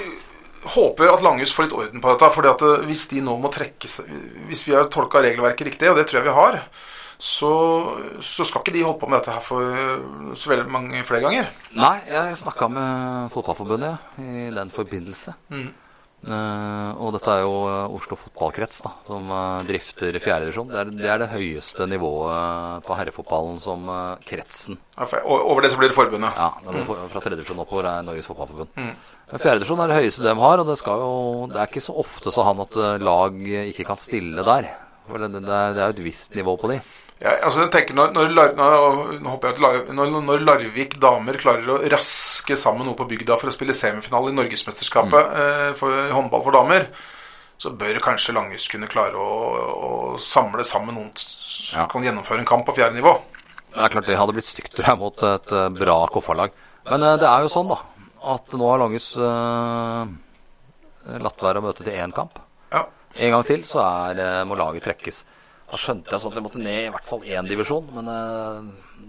håper at Langhus får litt orden på dette. fordi at hvis de nå må trekke seg Hvis vi har tolka regelverket riktig, og det tror jeg vi har, så, så skal ikke de holde på med dette her for eh, så veldig mange flere ganger. Nei, jeg snakka med Fotballforbundet i den forbindelse. Mm. Uh, og dette er jo eh, Oslo fotballkrets da, som uh, drifter fjerdedivisjon. Det, er- det er det høyeste nivået på herrefotballen som uh, kretsen. Ja, for- Over det så blir det forbundet. Ja, det mm. for- Fra tredjedivisjon oppover er Norges Fotballforbund. Men Fjerdedivisjon er det høyeste de har, og det, skal jo, det er ikke så ofte så han at lag ikke kan stille der. For det, er, det er jo et visst nivå på de. Ja, altså jeg tenker når, når, når, når Larvik damer klarer å raske sammen noe på bygda for å spille semifinale i Norgesmesterskapet eh, for håndball for damer, så bør kanskje Langhus kunne klare å, å samle sammen noen som Ja. kan gjennomføre en kamp på fjerde nivå. Det er klart det hadde blitt stygt tror jeg, mot et eh, bra Koffa-lag. Men eh, det er jo sånn, da, at nå har Langhus eh, latt være å møte til én kamp. Ja. En gang til så er, eh, må laget trekkes. Da skjønte jeg sånn at jeg måtte ned i hvert fall én divisjon, men eh,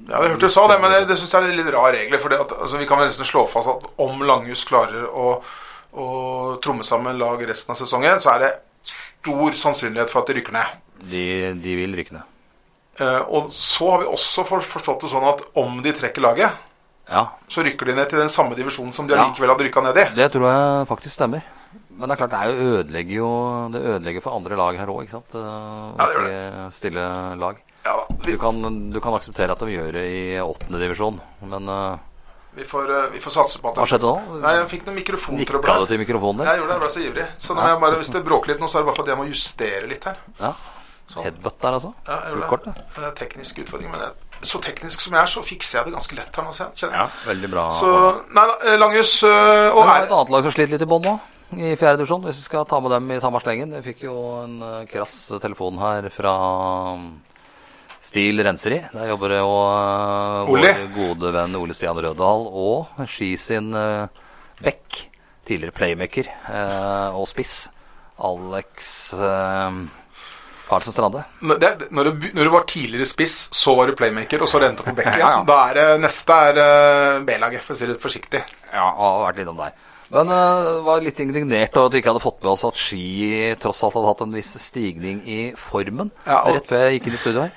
Ja, det hørte du sa det, men det, det syns jeg er litt rar regler. For altså, vi kan nesten slå fast at om Langhus klarer å, å tromme sammen lag resten av sesongen, så er det stor sannsynlighet for at de rykker ned. de, de vil rykke ned. Eh, og så har vi også forstått det sånn at om de trekker laget, Ja, så rykker de ned til den samme divisjonen som de Ja. allikevel hadde rykka ned i. det tror jeg faktisk stemmer. Men det er klart, det er jo ødelegger jo Det ødelegger for andre lag her òg, ikke sant? Eh, Ja, det gjør det. Stille lag. Ja vi, Du kan, du kan akseptere at de gjør det i åttende divisjon, men uh, vi, får, eh, vi får satse på at det hva skjedde nå? Nei, Jeg fikk noen mikrofontrøbbel Nikka du til mikrofonen Jeg gjorde det, jeg ble så ivrig. Så må jeg bare, hvis det bråker litt nå, så er det bare fordi jeg må justere litt her. Ja. Sånn. Headbutt der, altså? Ja, jeg gjorde det. det. Er teknisk utfordring, men jeg, så teknisk som jeg er, så fikser jeg det ganske lett her nå, kjenner jeg. Ja. Veldig bra. Så Nei eh, Langhus øh, og det er et annet lag som sliter litt i bånn nå, i fjerde divisjon. Hvis vi skal ta med dem i samme slengen. Vi fikk jo en eh, krass telefon her fra um, Stil Renseri. Der jobber jo uh, vår gode venn Ole Stian Rødahl og Ski sin uh, Beck. Tidligere playmaker uh, og spiss. Alex uh, Karlsen Strande. Når det, når, du, når du var tidligere spiss, så var du playmaker, og så rente på bekken. (laughs) Ja, ja. Da er det neste er uh, B-laget, for å si det forsiktig. Ja, har vært innom der. Men uh, var litt indignert over at vi ikke hadde fått med oss at Ski tross alt hadde hatt en viss stigning i formen Ja, og- rett før jeg gikk inn i studio her.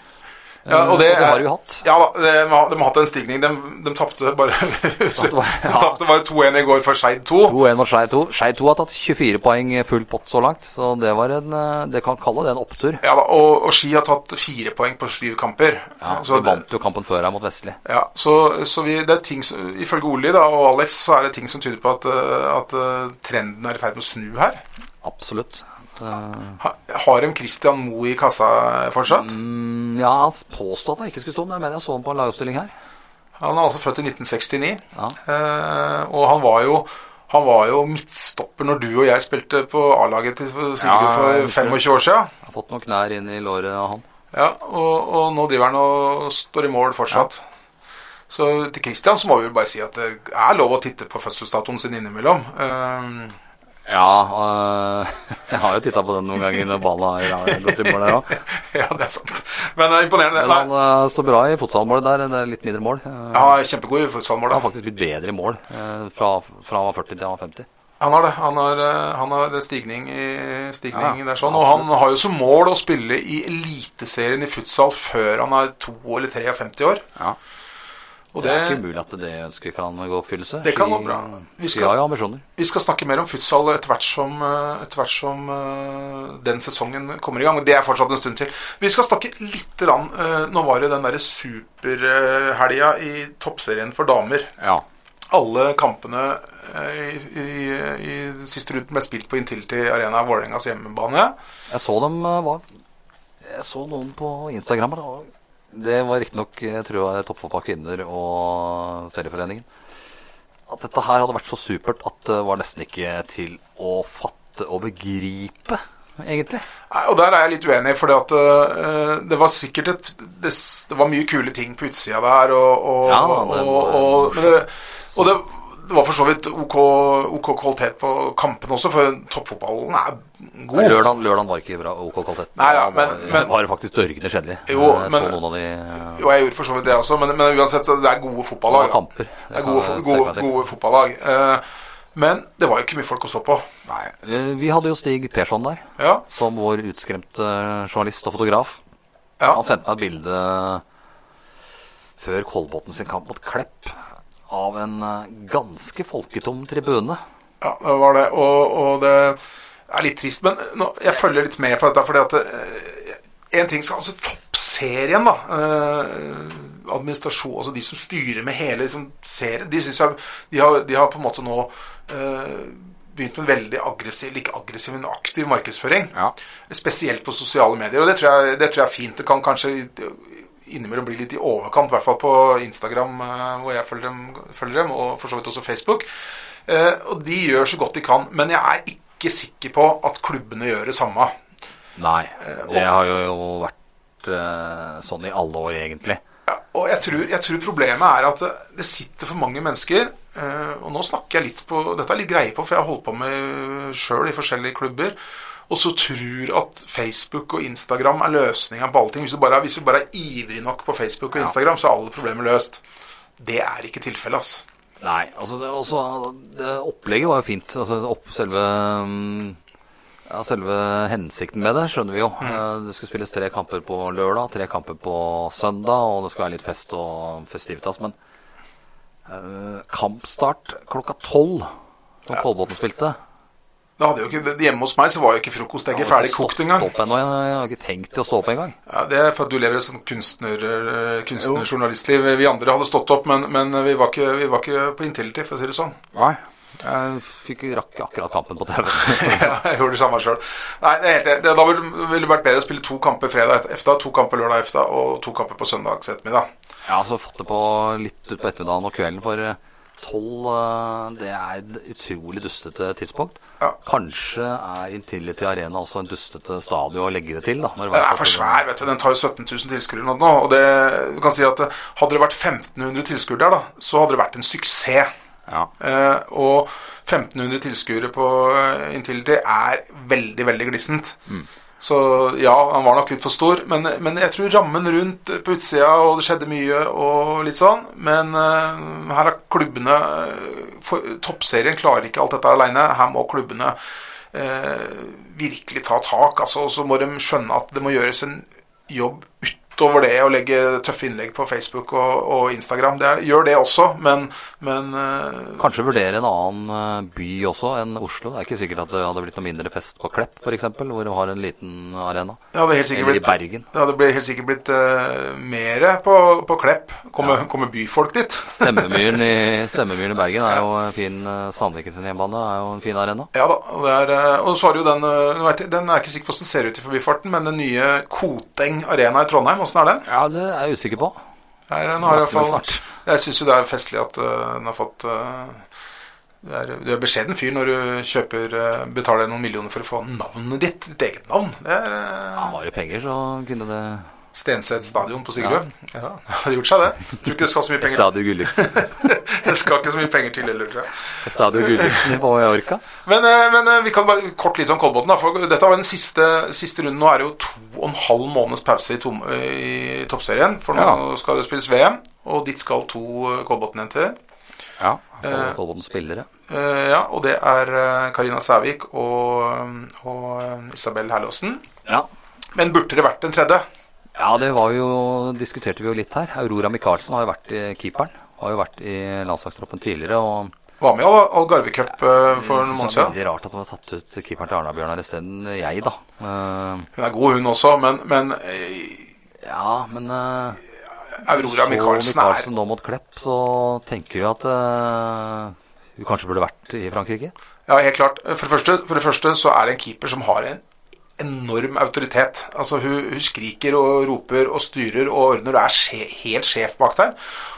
Ja, og det, Eh, og det har de jo hatt. Ja de, har- de har hatt en stigning. De, de tapte bare (laughs) ja. bare 2-1 i går for Skeid 2. 2-1 og Skeid 2. Skeid 2 har tatt 24 poeng full pott så langt, så det var en eh, Det kan kalle det en opptur. Ja da, og, og Ski har tatt fire poeng på syv kamper. Ja, så de vant jo kampen før her mot Vestli. ja, så, så vi, det er ting som, Ifølge Oli da, og Alex så er det ting som tyder på at, øh, at trenden er i ferd med å snu her. Absolutt. Eh, Ha, har de Christian Moe i kassa fortsatt? mm, ja, han påstod at han ikke skulle stå, men jeg mener jeg så han på en lagoppstilling her. Han er altså født i 1969. Ja. Eh, og han var jo han var jo midtstopper når du og jeg spilte på A-laget til Sigurd Ja, for 25 år siden. Har fått noen knær inn i låret av han. Ja, og, og nå driver han og står i mål fortsatt. Så til Christian så må vi jo bare si at det er lov å titte på fødselsdatoen sin innimellom. Uh, ja, øh, (laughs) jeg har jo titta på den noen ganger når ballen har gått i mål der òg. (laughs) ja, det er sant. Men det er imponerende. Men han uh, står bra i fotsalmålet der. Det er litt mindre mål. ja, kjempegod i fotsalmålet. Han har faktisk blitt bedre i mål fra, fra han var 40 til han var 50. Han har det. Han har, han har det stigning, i, stigning ja, der sånn. Og han har jo som mål å spille i Eliteserien i futsal før han er 2 eller 53 år. Ja. Og det, det er ikke umulig at det ønsket kan gå oppfyllelse. Det kan gå bra. Vi skal, jo ambisjoner. Vi skal snakke mer om futsal etter hvert som, eh, etter hvert som uh, den sesongen kommer i gang. Det er fortsatt en stund til. Vi skal snakke litt rann, uh, Nå var det den derre superhelga i toppserien for damer. Ja. Alle kampene i, i, i siste runden ble spilt på Intility Arena, Vålerengas hjemmebane. Jeg så dem var Jeg så noen på Instagram. Da det var riktignok toppfotball kvinner og serieforeningen. At dette her hadde vært så supert at det var nesten ikke til å fatte og begripe, egentlig. Nei, og der er jeg litt uenig, for uh, eh, det var sikkert et det, det, var mye kule ting på utsida der, og, og, ja, det, og, og, det, og det var for så vidt OK, OK kvalitet på kampene også, for toppfotballen er god. Lørdag, lørdag var ikke bra OK kvalitet. Nei, ja, men, det var, (laughs) faktisk dørgende kjedelig. Jo, men, de, jo, jeg gjorde for så vidt det også, men, men uansett, det er gode fotballag. Det, kamper, det er gode, gode, gode fotballag. Uh, men det var jo ikke mye folk å stå på. Nei, eh, Vi hadde jo Stig Persson der, ja. som vår utskremte journalist og fotograf. Ja. Han sendte meg et bilde før Kolbotn sin kamp mot Klepp av en eh, ganske folketom tribune. Ja, det var det. Og, og det er litt trist. Men nå, jeg følger litt med på dette, fordi at eh, En ting skal altså Toppserien, da. Eh, administrasjon, altså de som styrer med hele liksom, serien, de synes jeg de har, de har, på en måte nå eh, begynt med en veldig aggressiv, ikke aggressiv, men aktiv markedsføring. Ja. Spesielt på sosiale medier. Og det tror, jeg, det tror jeg er fint. Det kan kanskje innimellom bli litt i overkant, i hvert fall på Instagram, eh, hvor jeg følger dem, følger dem og for så vidt også Facebook. Eh, og de gjør så godt de kan. Men jeg er ikke sikker på at klubbene gjør det samme. Nei. Eh, det har jo vært sånn i alle år, egentlig. Ja, og jeg tror, jeg tror, problemet er at det sitter for mange mennesker Og nå snakker jeg litt på Dette er litt greie på, for jeg har holdt på med sjøl i forskjellige klubber og så tror at Facebook og Instagram er løsninga på alle ting. Hvis du, bare, hvis du, bare, er ivrig nok på Facebook og Instagram, så er alle problemer løst. Det er ikke tilfellet, altså. Nei, altså det, også, det opplegget var jo fint. Altså opp, selve, ja, selve hensikten med det skjønner vi jo. Mm. Eh, det skulle spilles tre kamper på lørdag, tre kamper på søndag, og det skal være litt fest og festivitas. Men uh, kampstart klokka tolv, som ja. Kolbotn spilte det hadde jo ikke, Hjemme hos meg så var jo ikke frokostegget ferdig kokt engang. Ennå. Jeg har ikke tenkt å stå opp engang. Ja, det er for at du lever et sånt kunstner, eh, kunstnerjournalistliv. Vi andre hadde stått opp, men, men vi, var ikke, vi, var ikke, på Intility, for å si det sånn. Nei. Jeg fikk rakk akkurat kampen på TV. (laughs) ja, jeg gjorde det samme sjøl. Da ville det vært bedre å spille to kamper fredag efta, to kamper lørdag efta og to kamper på søndags ettermiddag. Ja, så fått det på litt utpå ettermiddagen og kvelden, for eh, tolv eh, Det er et utrolig dustete tidspunkt. Ja. Kanskje er Intility Arena også en dustete stadion å legge det til? da Den er for svær, vet du. Den tar jo 17 000 tilskuere nå. Og det, du kan si at eh, Hadde det vært 1500 tilskuere der, da, så hadde det vært en suksess. Ja. Eh, og 1500 tilskuere på eh, Intility er veldig, veldig glissent. Mm. Så ja, han var nok litt for stor. Men, men, jeg tror rammen rundt på utsida, og det skjedde mye og litt sånn. Men uh, her er klubbene uh, for, Toppserien klarer ikke alt dette aleine. Her må klubbene uh, virkelig ta tak. Altså, så må de skjønne at det må gjøres en jobb ut utover det å legge tøffe innlegg på Facebook og, og Instagram. Det, gjør det også, men, men uh, Kanskje vurdere en annen eh, by også enn Oslo. Det er ikke sikkert at det hadde blitt noe mindre fest på Klepp f.eks., hvor du har en liten arena. Ja, det Eller blitt, i Bergen. Det hadde helt sikkert blitt uh, mer på, på, Klepp. Kommer, ja. kommer byfolk dit? (laughs) Stemmemyren i, Stemmemyren i Bergen er jo fin Sandviken sin hjemmebane er jo en fin arena. Ja da. Er, og så har du jo den Den er ikke sikker på hvordan den ser ut i forbifarten, men den nye Koteng arena i Trondheim Åssen er den? Ja, det er jeg usikker på. Nei, den har i hvert fall Jeg syns jo det er festlig at uh, den har fått uh, du er, du er beskjeden fyr når du kjøper uh, betaler noen millioner for å få navnet ditt. Ditt eget navn. Det er Ja, Var det penger, så kunne det Stenseth stadion på Sigrud. Ja. ja, det hadde gjort seg, det. Tror ikke det skal så mye penger Stadion Gulliksen. (laughs) Det skal ikke så mye penger til heller, tror jeg. Stadion Gulliksen i Mallorca. Men, eh, men eh, vi kan bare kort litt om Kolbotn. for Dette var den siste, siste runden. Nå er det jo to og en halv måneds pause i, tom, i toppserien. For nå Ja. skal det spilles VM, og dit skal to eh, Kolbotn-jenter. Ja. Kolbotn spillere. Eh, ja, og det er eh, Karina Sævik og, og eh, Isabel Herlåsen. Ja. Men burde det vært en tredje? Ja, det var jo, diskuterte vi jo litt her. Aurora Michaelsen har jo vært keeperen. Har jo vært i landslagstroppen tidligere. og Var med i Al- Algarve Cup eh, for noen måneder er siden. veldig rart at de har tatt ut keeperen til Arna-Bjørnar isteden jeg, da. Eh, Hun er god, hun også, men, men eh, ja, men uh, Aurora Michaelsen er Michaelsen nå mot Klepp, så tenker vi at uh, hun kanskje burde vært i Frankrike. Ja, helt klart. For det, første, for det første så er det en keeper som har en enorm autoritet. Altså Hun, hun skriker og roper og styrer og ordner og er sje, helt sjef bak der.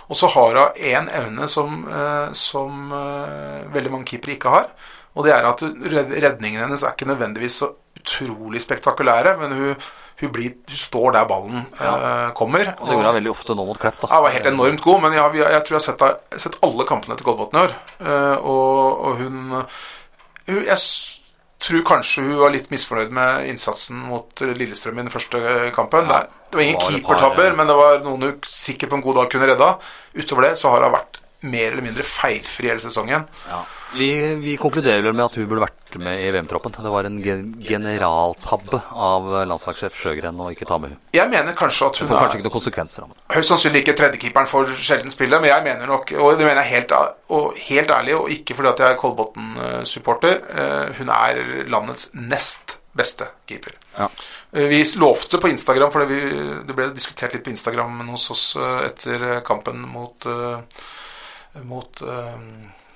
Og så har hun en evne som, eh, som eh, veldig mange keepere ikke har. Og det er at redningen hennes er ikke nødvendigvis så utrolig spektakulære, men hun, hun, blir, hun står der ballen eh, kommer. Og det gjorde hun veldig ofte nå mot Klepp, da. Ja, hun var helt enormt god, men jeg, jeg tror jeg har sett, sett alle kampene til Kolbotn i år. Eh, og, og hun, hun Jeg tror kanskje hun var litt misfornøyd med innsatsen mot Lillestrøm i den første kampen. Ja, Det, var ingen keepertabber, men det var noen hun sikkert på en god dag kunne redda. Utover det så har hun vært mer eller mindre feilfri hele sesongen. Ja. Vi, vi konkluderer vel med at hun burde vært med i VM-troppen. Det var en gen generaltabbe av landslagssjef Sjøgren å ikke ta med hun. Jeg mener kanskje at Det hun får kanskje ikke noen konsekvenser av det. Høyst sannsynlig ikke tredjekeeperen for sjelden spillet, men jeg mener nok, og det mener jeg helt, og helt ærlig, og ikke fordi at jeg er Kolbotn-supporter, eh, hun er landets nest beste keeper. Ja. Eh, Vi lovte på Instagram, for det, ble diskutert litt på Instagram hos oss eh, etter kampen mot mot eh,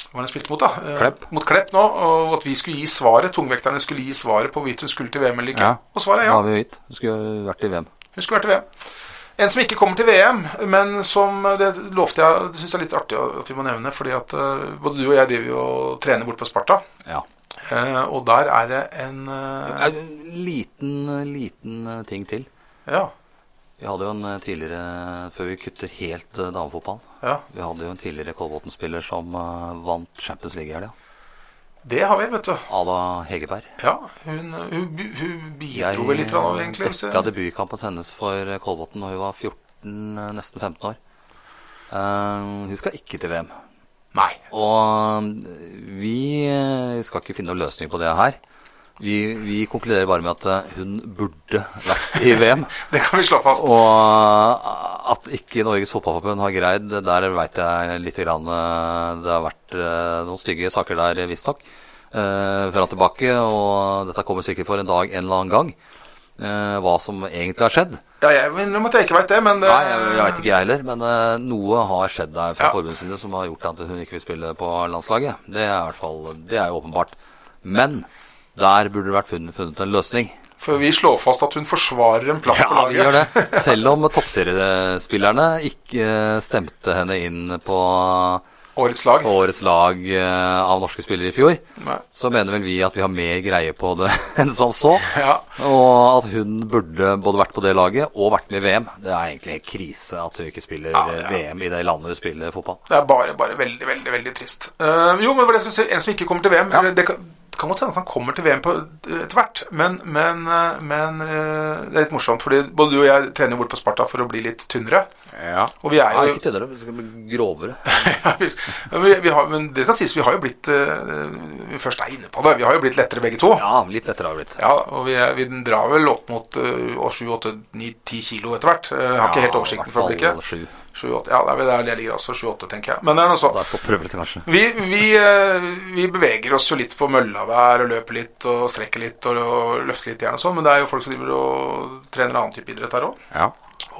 hva var det spilte mot, da? Eh, Klepp. Mot Klepp nå, og at vi skulle gi svaret, tungvekterne skulle gi svaret på hvorvidt hun skulle til VM eller ikke. Ja. Og svaret er ja. ja. har vi jo. Hun skulle vært i VM. Hun skulle vært til VM. En som ikke kommer til VM, men som Det lovte jeg Det syns jeg er litt artig at vi må nevne, fordi at eh, både du og jeg driver jo og trener borte på Sparta. Ja. Eh, og der er det en eh, En liten, liten eh, ting til. Ja. Vi hadde jo en eh, tidligere, før vi kutter helt eh, damefotball, ja. vi hadde jo en tidligere Kolbotn-spiller som eh, vant Champions League i helga. Det har vi, vet du. Ada Hegerberg. Ja, hun, hun, hun bidro vel litt, grann, egentlig. jeg- dekka debutkampen hennes for eh, Kolbotn da hun var 14, eh, nesten 15 år. Uh, hun skal ikke til VM. Nei. Og vi skal ikke finne noen løsning på det her. Vi, vi konkluderer bare med at eh, hun burde vært i VM. (laughs) Det kan vi slå fast. Og at ikke Norges Fotballforbund har greid, der veit jeg litt. Grann, eh, det har vært eh, noen stygge saker der, visstnok. Uh, fram og tilbake. Og dette kommer sikkert for en dag en eller annen gang. eh, hva som egentlig har skjedd. Ja, jeg innrømmer innrømme at jeg ikke veit det, men det, Nei, jeg, jeg veit ikke jeg heller. Men eh, noe har skjedd der fra Ja. forbundets side som har gjort at hun ikke vil spille på landslaget. Det er i hvert fall, det er jo åpenbart. Men der burde det vært funnet, funnet en løsning. For vi slår fast at hun forsvarer en plass på laget. Ja, vi gjør det. (laughs) Selv om toppseriespillerne ikke stemte henne inn på Årets lag. årets lag eh, av norske spillere i fjor, Nei. så mener vel vi at vi har mer greie på det (laughs) enn som så. Ja. Og at hun burde både vært på det laget og vært med i VM. Det er egentlig en krise at hun ikke spiller Ja, eh, ja. VM i det landet hun spiller fotball. Det er bare, bare veldig, veldig veldig trist. Uh, jo, men hva det jeg skulle si? En som ikke kommer til VM. Ja. Det kan, kan godt hende at han kommer til VM etter hvert, men, men, eh, men eh, det er litt morsomt. fordi både du og jeg trener jo bort på Sparta for å bli litt tynnere. Ja. Og vi er Nei, ikke tynnere, vi skal bli grovere. (laughs) Ja, vi- men vi, vi har, men det skal sies, vi har jo blitt eh, Vi først er inne på det. Vi har jo blitt lettere begge to. Ja, litt lettere har vi blitt. Ja, og vi, er, vi drar vel opp mot uh, 7-8-9-10 kilo etter hvert. Eh, Jeg har ikke helt oversikten for øyeblikket. Sju. 7-8, ja, der, er der jeg ligger også, 7-8, tenker jeg. Men det er noe sånt. Da skal prøve litt, kanskje. Vi, vi, eh, vi beveger oss jo litt på mølla der og løper litt og strekker litt og, og løfter litt jern og sånn, men det er jo folk som driver og trener annen type idrett her òg. Ja.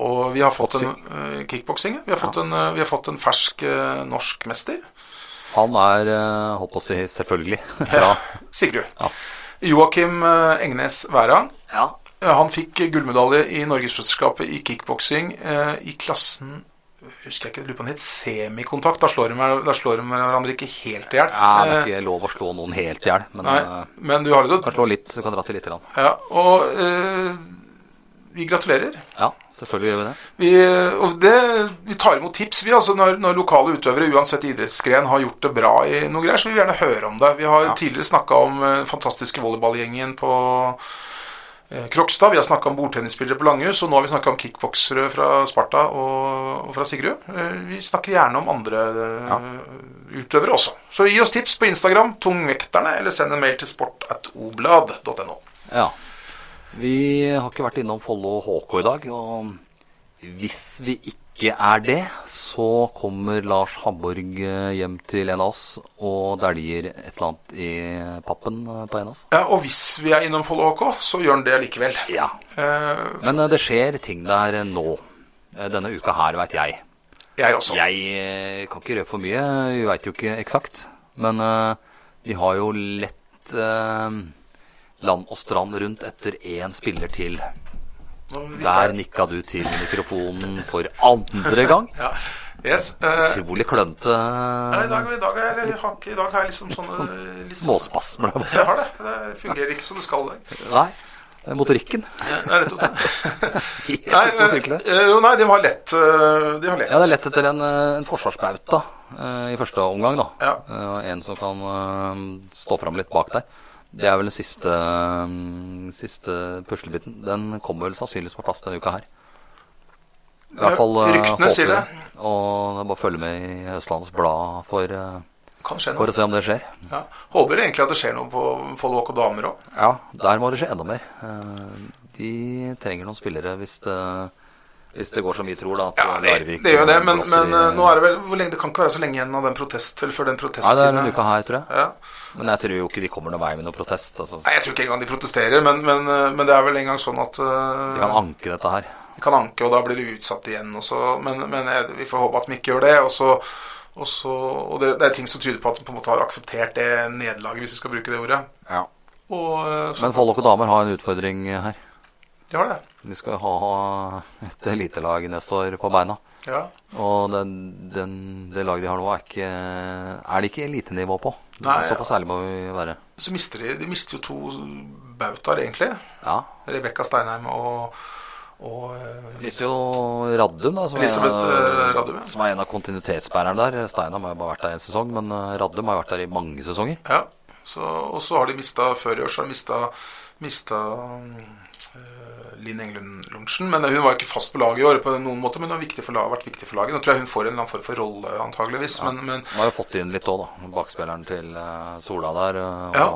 Og vi har fått en uh, kickboksing. Vi, har fått en, eh, vi har fått en fersk uh, norsk mester. Han er, uh, holdt på å si, selvfølgelig (laughs) fra Sigrud. Ja. Joakim Engnes Wærang. Ja. Han fikk gullmedalje i Norgesmesterskapet i kickboksing eh, i klassen husker jeg ikke, lurer på om det het semikontakt. Da slår de, da slår de hverandre ikke helt i hjel. ja, det er Eh, ikke lov å slå noen helt i hjel, men Nei, eh, men du har du litt kan slå litt, så du kan dra til litt. Grann. Ja, og eh, vi gratulerer. Ja, selvfølgelig gjør vi det. Vi, og det, vi tar imot tips vi, altså når, når lokale utøvere uansett idrettsgren har gjort det bra i noe greier, så vil vi gjerne høre om det. Vi har Ja. tidligere snakka om den fantastiske volleyballgjengen på eh, Krokstad. Vi har snakka om bordtennisspillere på Langhus, og nå har vi snakka om kickboksere fra Sparta og, fra Sigrud. Eh, vi snakker gjerne om andre ja. utøvere også. Så gi oss tips på Instagram, Tungvekterne, eller send en mail til sport.oblad.no. Ja. Vi har ikke vært innom Follo HK i dag, og hvis vi ikke er det, så kommer Lars Hamborg eh, hjem til en av oss og dæljer et eller annet i pappen eh, på en av oss. Ja, og hvis vi er innom Follo HK, så gjør han det likevel. Ja. Uh, Men det skjer ting der nå. Denne uka her, veit jeg. jeg også. Jeg kan ikke røpe for mye, vi veit jo ikke eksakt. Men uh, vi har jo lett uh, land og strand rundt etter én spiller til. Der nikka du til mikrofonen for andre gang. (laughs) Ja. Yes. Utrolig klønete ja, i, dag, i, dag er, jeg har, I dag har jeg liksom sånne (laughs) liksom, småspasmer. Jeg har det. Det fungerer ikke som det skal. Det. (laughs) Nei, motorikken. Er rett Nei, eh, jo, nei, de har lett. eh, De har lett. Ja, det er lett etter en, eh, en forsvarsbauta eh, i første omgang, da. Ja. En som kan stå fram litt bak der. Det er vel den siste, eh, siste puslebiten. Den kommer vel sannsynligvis på plass denne uka her. I hvert fall eh, Ryktene sier det. Og bare følge med i Østlandets Blad for, eh, for å se om det skjer. Ja. Håper egentlig at det skjer noe på Follo og damer òg. Ja, der må det skje enda mer. Eh, De trenger noen spillere hvis det, hvis det går som vi tror, da. Ja, det, Larvik det gjør det, men, men i- eh, nå er det vel hvor lenge, Det kan ikke være så lenge igjen av den protest, eller før den Nei, det er en denne uka her, tror jeg. Ja. Men jeg tror jo ikke de kommer noen vei med noe protest. Altså. Nei, Jeg tror ikke engang de protesterer, men, men, eh, men det er vel engang sånn at uh, De kan anke dette her. De kan anke, og da blir det utsatt igjen. Også. men men jeg, vi får håpe at de ikke gjør det. Og, så, og, så, og det, det er ting som tyder på at de på en måte har akseptert det nederlaget, hvis vi skal bruke det ordet. Og eh, så, Men Follo damer har en utfordring her. De har det. De skal ha et elitelag neste år på beina. Ja. Og den, den, det laget de har nå, er, ikke, er det ikke elitenivå på. Nei, Såpass ærlig må vi være. Så mister de, de mister jo to bautaer, egentlig. Ja. Rebekka Steinheim og, og eh, mister jo Raddum, da, som, Elisabeth, er, eh, Raddum, ja. som er en av kontinuitetsbærerne der. Steinheim har jo bare vært der en sesong, men eh, Raddum har jo vært der i mange sesonger. Ja. Så, og så har de mista Før i år så har de mista, mista Linn Englund Lorentzen. Men hun var ikke fast på laget i år på noen måte, men hun har viktig laget, vært viktig for laget. Nå tror jeg hun får en eller annen form for rolle, antageligvis. Men, men Hun har jo fått inn litt òg, da. Bakspilleren til eh, Sola der. og... Ja.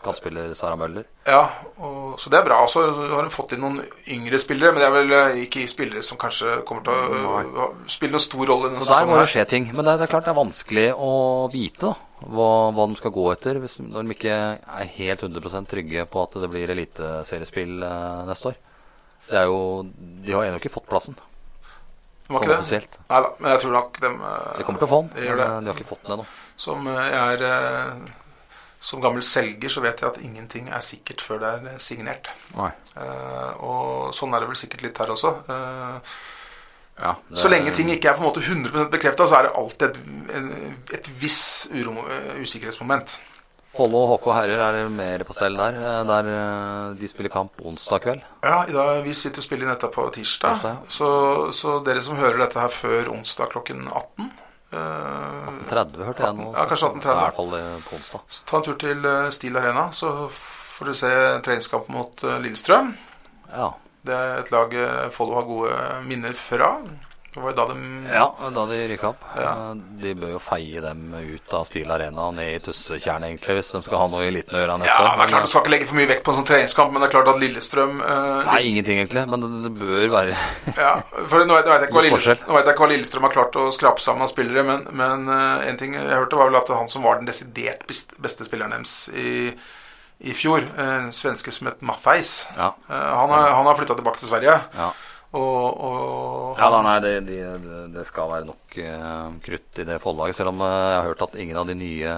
Kantspiller Sara Møller. ja, og, så det er bra. Så har hun fått inn noen yngre spillere, men det er vel eh, ikke spillere som kanskje kommer til å uh, spille noen stor rolle Så der må det skje ting. Men det er, det er klart det er vanskelig å vite da, hva, hva de skal gå etter hvis, når de ikke er helt 100 trygge på at det blir eliteseriespill eh, neste år. Det er jo, De har ennå ikke fått plassen. De var ikke det? Nei da, men jeg tror nok dem eh, De kommer til å få den, de, gjør men det. eh, de har ikke fått den ennå. Som jeg er eh, Som gammel selger så vet jeg at ingenting er sikkert før det er signert. Nei. Eh, og sånn er det vel sikkert litt her også. Ja, det... så lenge ting ikke er på en måte 100% bekrefta, så er det alltid et, et viss eh, usikkerhetsmoment. Follo og HK herrer er mer på stell der. eh, Der eh, de spiller kamp onsdag kveld. Ja, i dag, Vi sitter og spiller dette på tirsdag. Tirsdag. Så, så dere som hører dette her før onsdag klokken 18 eh, 30 hørte jeg nå. Ja, kanskje 18.30. I hvert fall eh, på onsdag. så Ta en tur til eh, Steel Arena, så får du se treningskamp mot eh, Lillestrøm. Ja. Det er et lag eh, Follo har gode minner fra. Det var jo da de Ja, da de rykka opp. Ja. Eh, De bør jo feie dem ut av Stil Arena og ned i Tussetjernet, egentlig, hvis de skal ha noe i eliten å gjøre neste Ja, år. det er klart Du skal ikke legge for mye vekt på en sånn treningskamp, men det er klart at Lillestrøm uh, Nei, ingenting, egentlig. Men det- det bør være Ja, for nå vet, jeg ikke hva (laughs) Lillestrøm, Lillestrøm har klart å skrape sammen av spillere, men, men uh, en ting jeg hørte, var vel at han som var den desidert beste spilleren deres i, i fjor, eh, en svenske som het Maffeis. Ja. eh, han, har- han har flytta tilbake til Sverige. Ja, Og, og ja da, nei, det, de- det skal være nok uh, krutt i det Follo-laget, selv om uh, jeg har hørt at ingen av de nye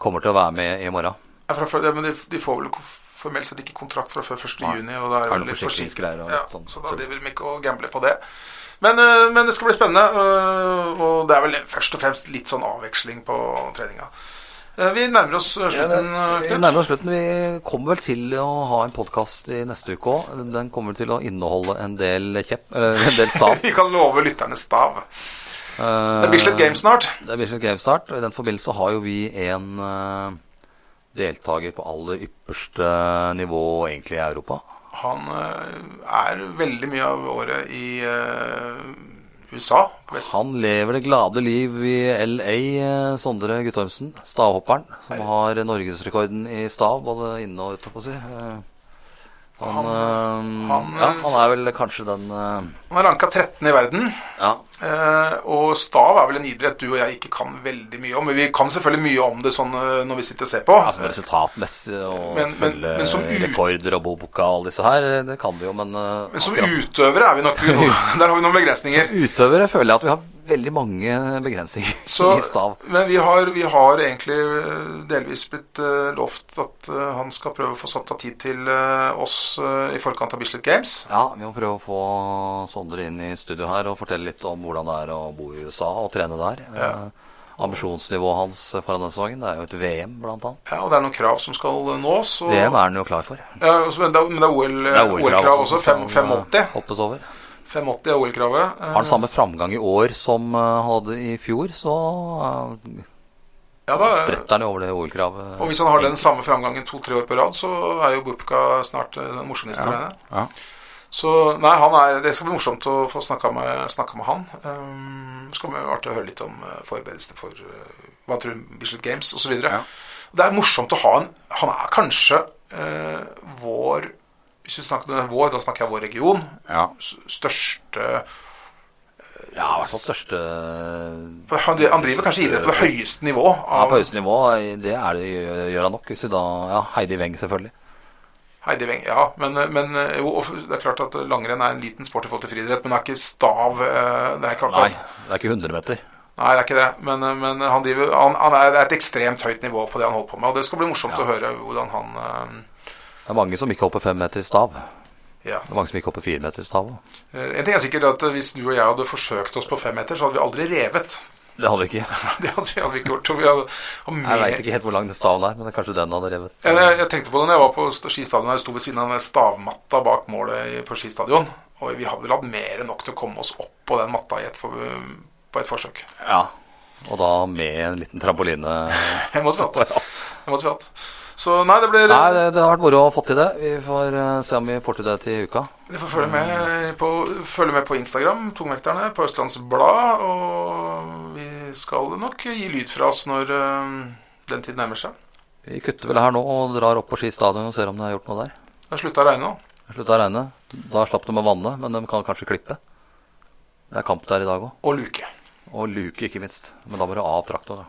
kommer til å være med i morgen. Ja, fra, ja, men de, de får vel formelt sett ikke kontrakt fra før 1. Nei. juni, og da er Er det det litt forsiktig. Ja, sånn så da driver de ikke og gambler på det. Men, øh, men det skal bli spennende, og det er vel først og fremst litt sånn avveksling på treninga. Eh, Vi nærmer oss eh, slutten. eh, Vi nærmer oss slutten. Vi kommer vel til å ha en podkast i neste uke òg. Den kommer til å inneholde en del kjepp, en del stav. (laughs) Vi kan love lytterne stav. Det er Bislett Games snart. Det er Bislett Games snart, og i den forbindelse har jo vi en deltaker på aller ypperste nivå egentlig i Europa. Han er veldig mye av året i USA. På. Han lever det glade liv i LA, eh, Sondre Guttormsen. Stavhopperen som har norgesrekorden i stav, både inne og ute, på å si. Eh, Han, Han- eh, han- ja, han er vel kanskje den eh, Han er ranka 13 i verden. Ja. Eh, og stav er vel en idrett du og jeg ikke kan veldig mye om. Men vi kan selvfølgelig mye om det sånn eh, når vi sitter og ser på. Altså resultatmessig og Men- men- følge men som rekorder og boboka og alle disse her, det kan vi jo, men, eh, Men som akkurat- utøvere er vi nok (laughs) (laughs) Der har vi noen begrensninger. Utøvere føler jeg at vi har veldig mange begrensninger (laughs) Så, i stav. men vi har, vi har egentlig eh, delvis blitt uh, lovt at uh, han skal prøve å få satt av tid til uh, oss uh, i forkant av Bislett Games. Ja, vi må prøve å få Sondre inn i studio her og fortelle litt om hvordan det er å bo i USA og trene der. Ja. Ambisjonsnivået hans foran denne sesongen, det er jo et VM, blant annet. Ja, og det er noen krav som skal nås. Og, VM er han jo klar for. ja, også- men det er, er OL, OL-krav også. som, Fem, eh, 580. Hoppes over. 580 er OL-kravet. Eh, Har han samme framgang i år som eh, han hadde i fjor, så uh, Ja, da, bretter han jo over det OL-kravet. og hvis han har den samme framgangen to-tre år på rad, så er jo Bupka snart eh, morsomste Ja. ja. Så nei, han er, det skal bli morsomt å få snakka med, med han. Um, så kommer det artig å høre litt om forberedelsene for uh, hva tror du, Bislett Games osv. Ja. Det er morsomt å ha en Han er kanskje uh, vår Hvis vi snakker om vår, da snakker jeg vår region. Ja. Største ja, i hvert fall største Han, driver kanskje idrett på det høyeste nivå. Ja, på høyeste nivå. Det er det, gjør han nok. Hvis du da Ja, Heidi Weng, selvfølgelig. Heidi Weng. Ja, men, men jo, det er klart at langrenn er en liten sport i forhold til friidrett, men det er ikke stav Det er ikke Nei, det er ikke 100 meter. Nei, det er ikke det. Men, men han, driver, han, han er, et ekstremt høyt nivå på det han holder på med. Og det skal bli morsomt Ja. å høre hvordan han eh, Det er mange som ikke hopper fem meter stav. Ja. Det er mange som ikke hopper fire meter stav. Eh, En ting er sikkert at hvis du og jeg hadde forsøkt oss på fem meter, så hadde vi aldri revet. Det hadde vi ikke. (laughs) Det hadde vi, hadde vi ikke gjort. Vi hadde, og Jeg veit ikke helt hvor lang den staven er, men det er kanskje den hadde revet. jeg, jeg, jeg tenkte på det når jeg var på st- skistadion. Jeg sto ved siden av den stavmatta bak målet på skistadion. Og vi hadde vel hatt mer enn nok til å komme oss opp på den matta i et på et forsøk. Ja. Og da med en liten trampoline. (laughs) Det måtte vi hatt. (laughs) Jeg måtte vi hatt. Så nei, det blir Nei, det, det har vært moro å få til det. Vi får uh, se om vi får til det til uka. Dere får følge med på, følge med på Instagram, Tungvekterne, på Østlands Blad. Og vi skal nok gi lyd fra oss når uh, den tid nærmer seg. Vi kutter vel her nå og drar opp på Ski stadion og ser om det er gjort noe der. Det har slutta å regne nå. Det slutta å regne. Da slapp de å vanne, men de kan kanskje klippe. Det er kamp der i dag òg. Og luke. Og luke, ikke minst. Men da må du av traktor.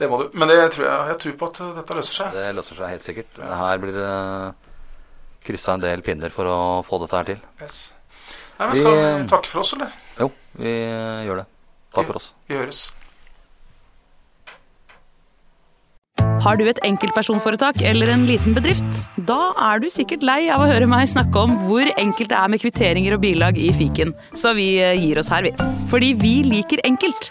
Det må du. Men det tror jeg, jeg tror på at dette løser seg. Det løser seg helt sikkert. Her blir det kryssa en del pinner for å få dette her til. Yes. Nei, men Skal Vi- vi takke for oss, eller? Jo, vi gjør det. Takk for oss. Vi høres. Har du et enkeltpersonforetak eller en liten bedrift? Da er du sikkert lei av å høre meg snakke om hvor enkelt det er med kvitteringer og bilag i fiken, så vi eh, gir oss her, vi. Fordi vi liker enkelt.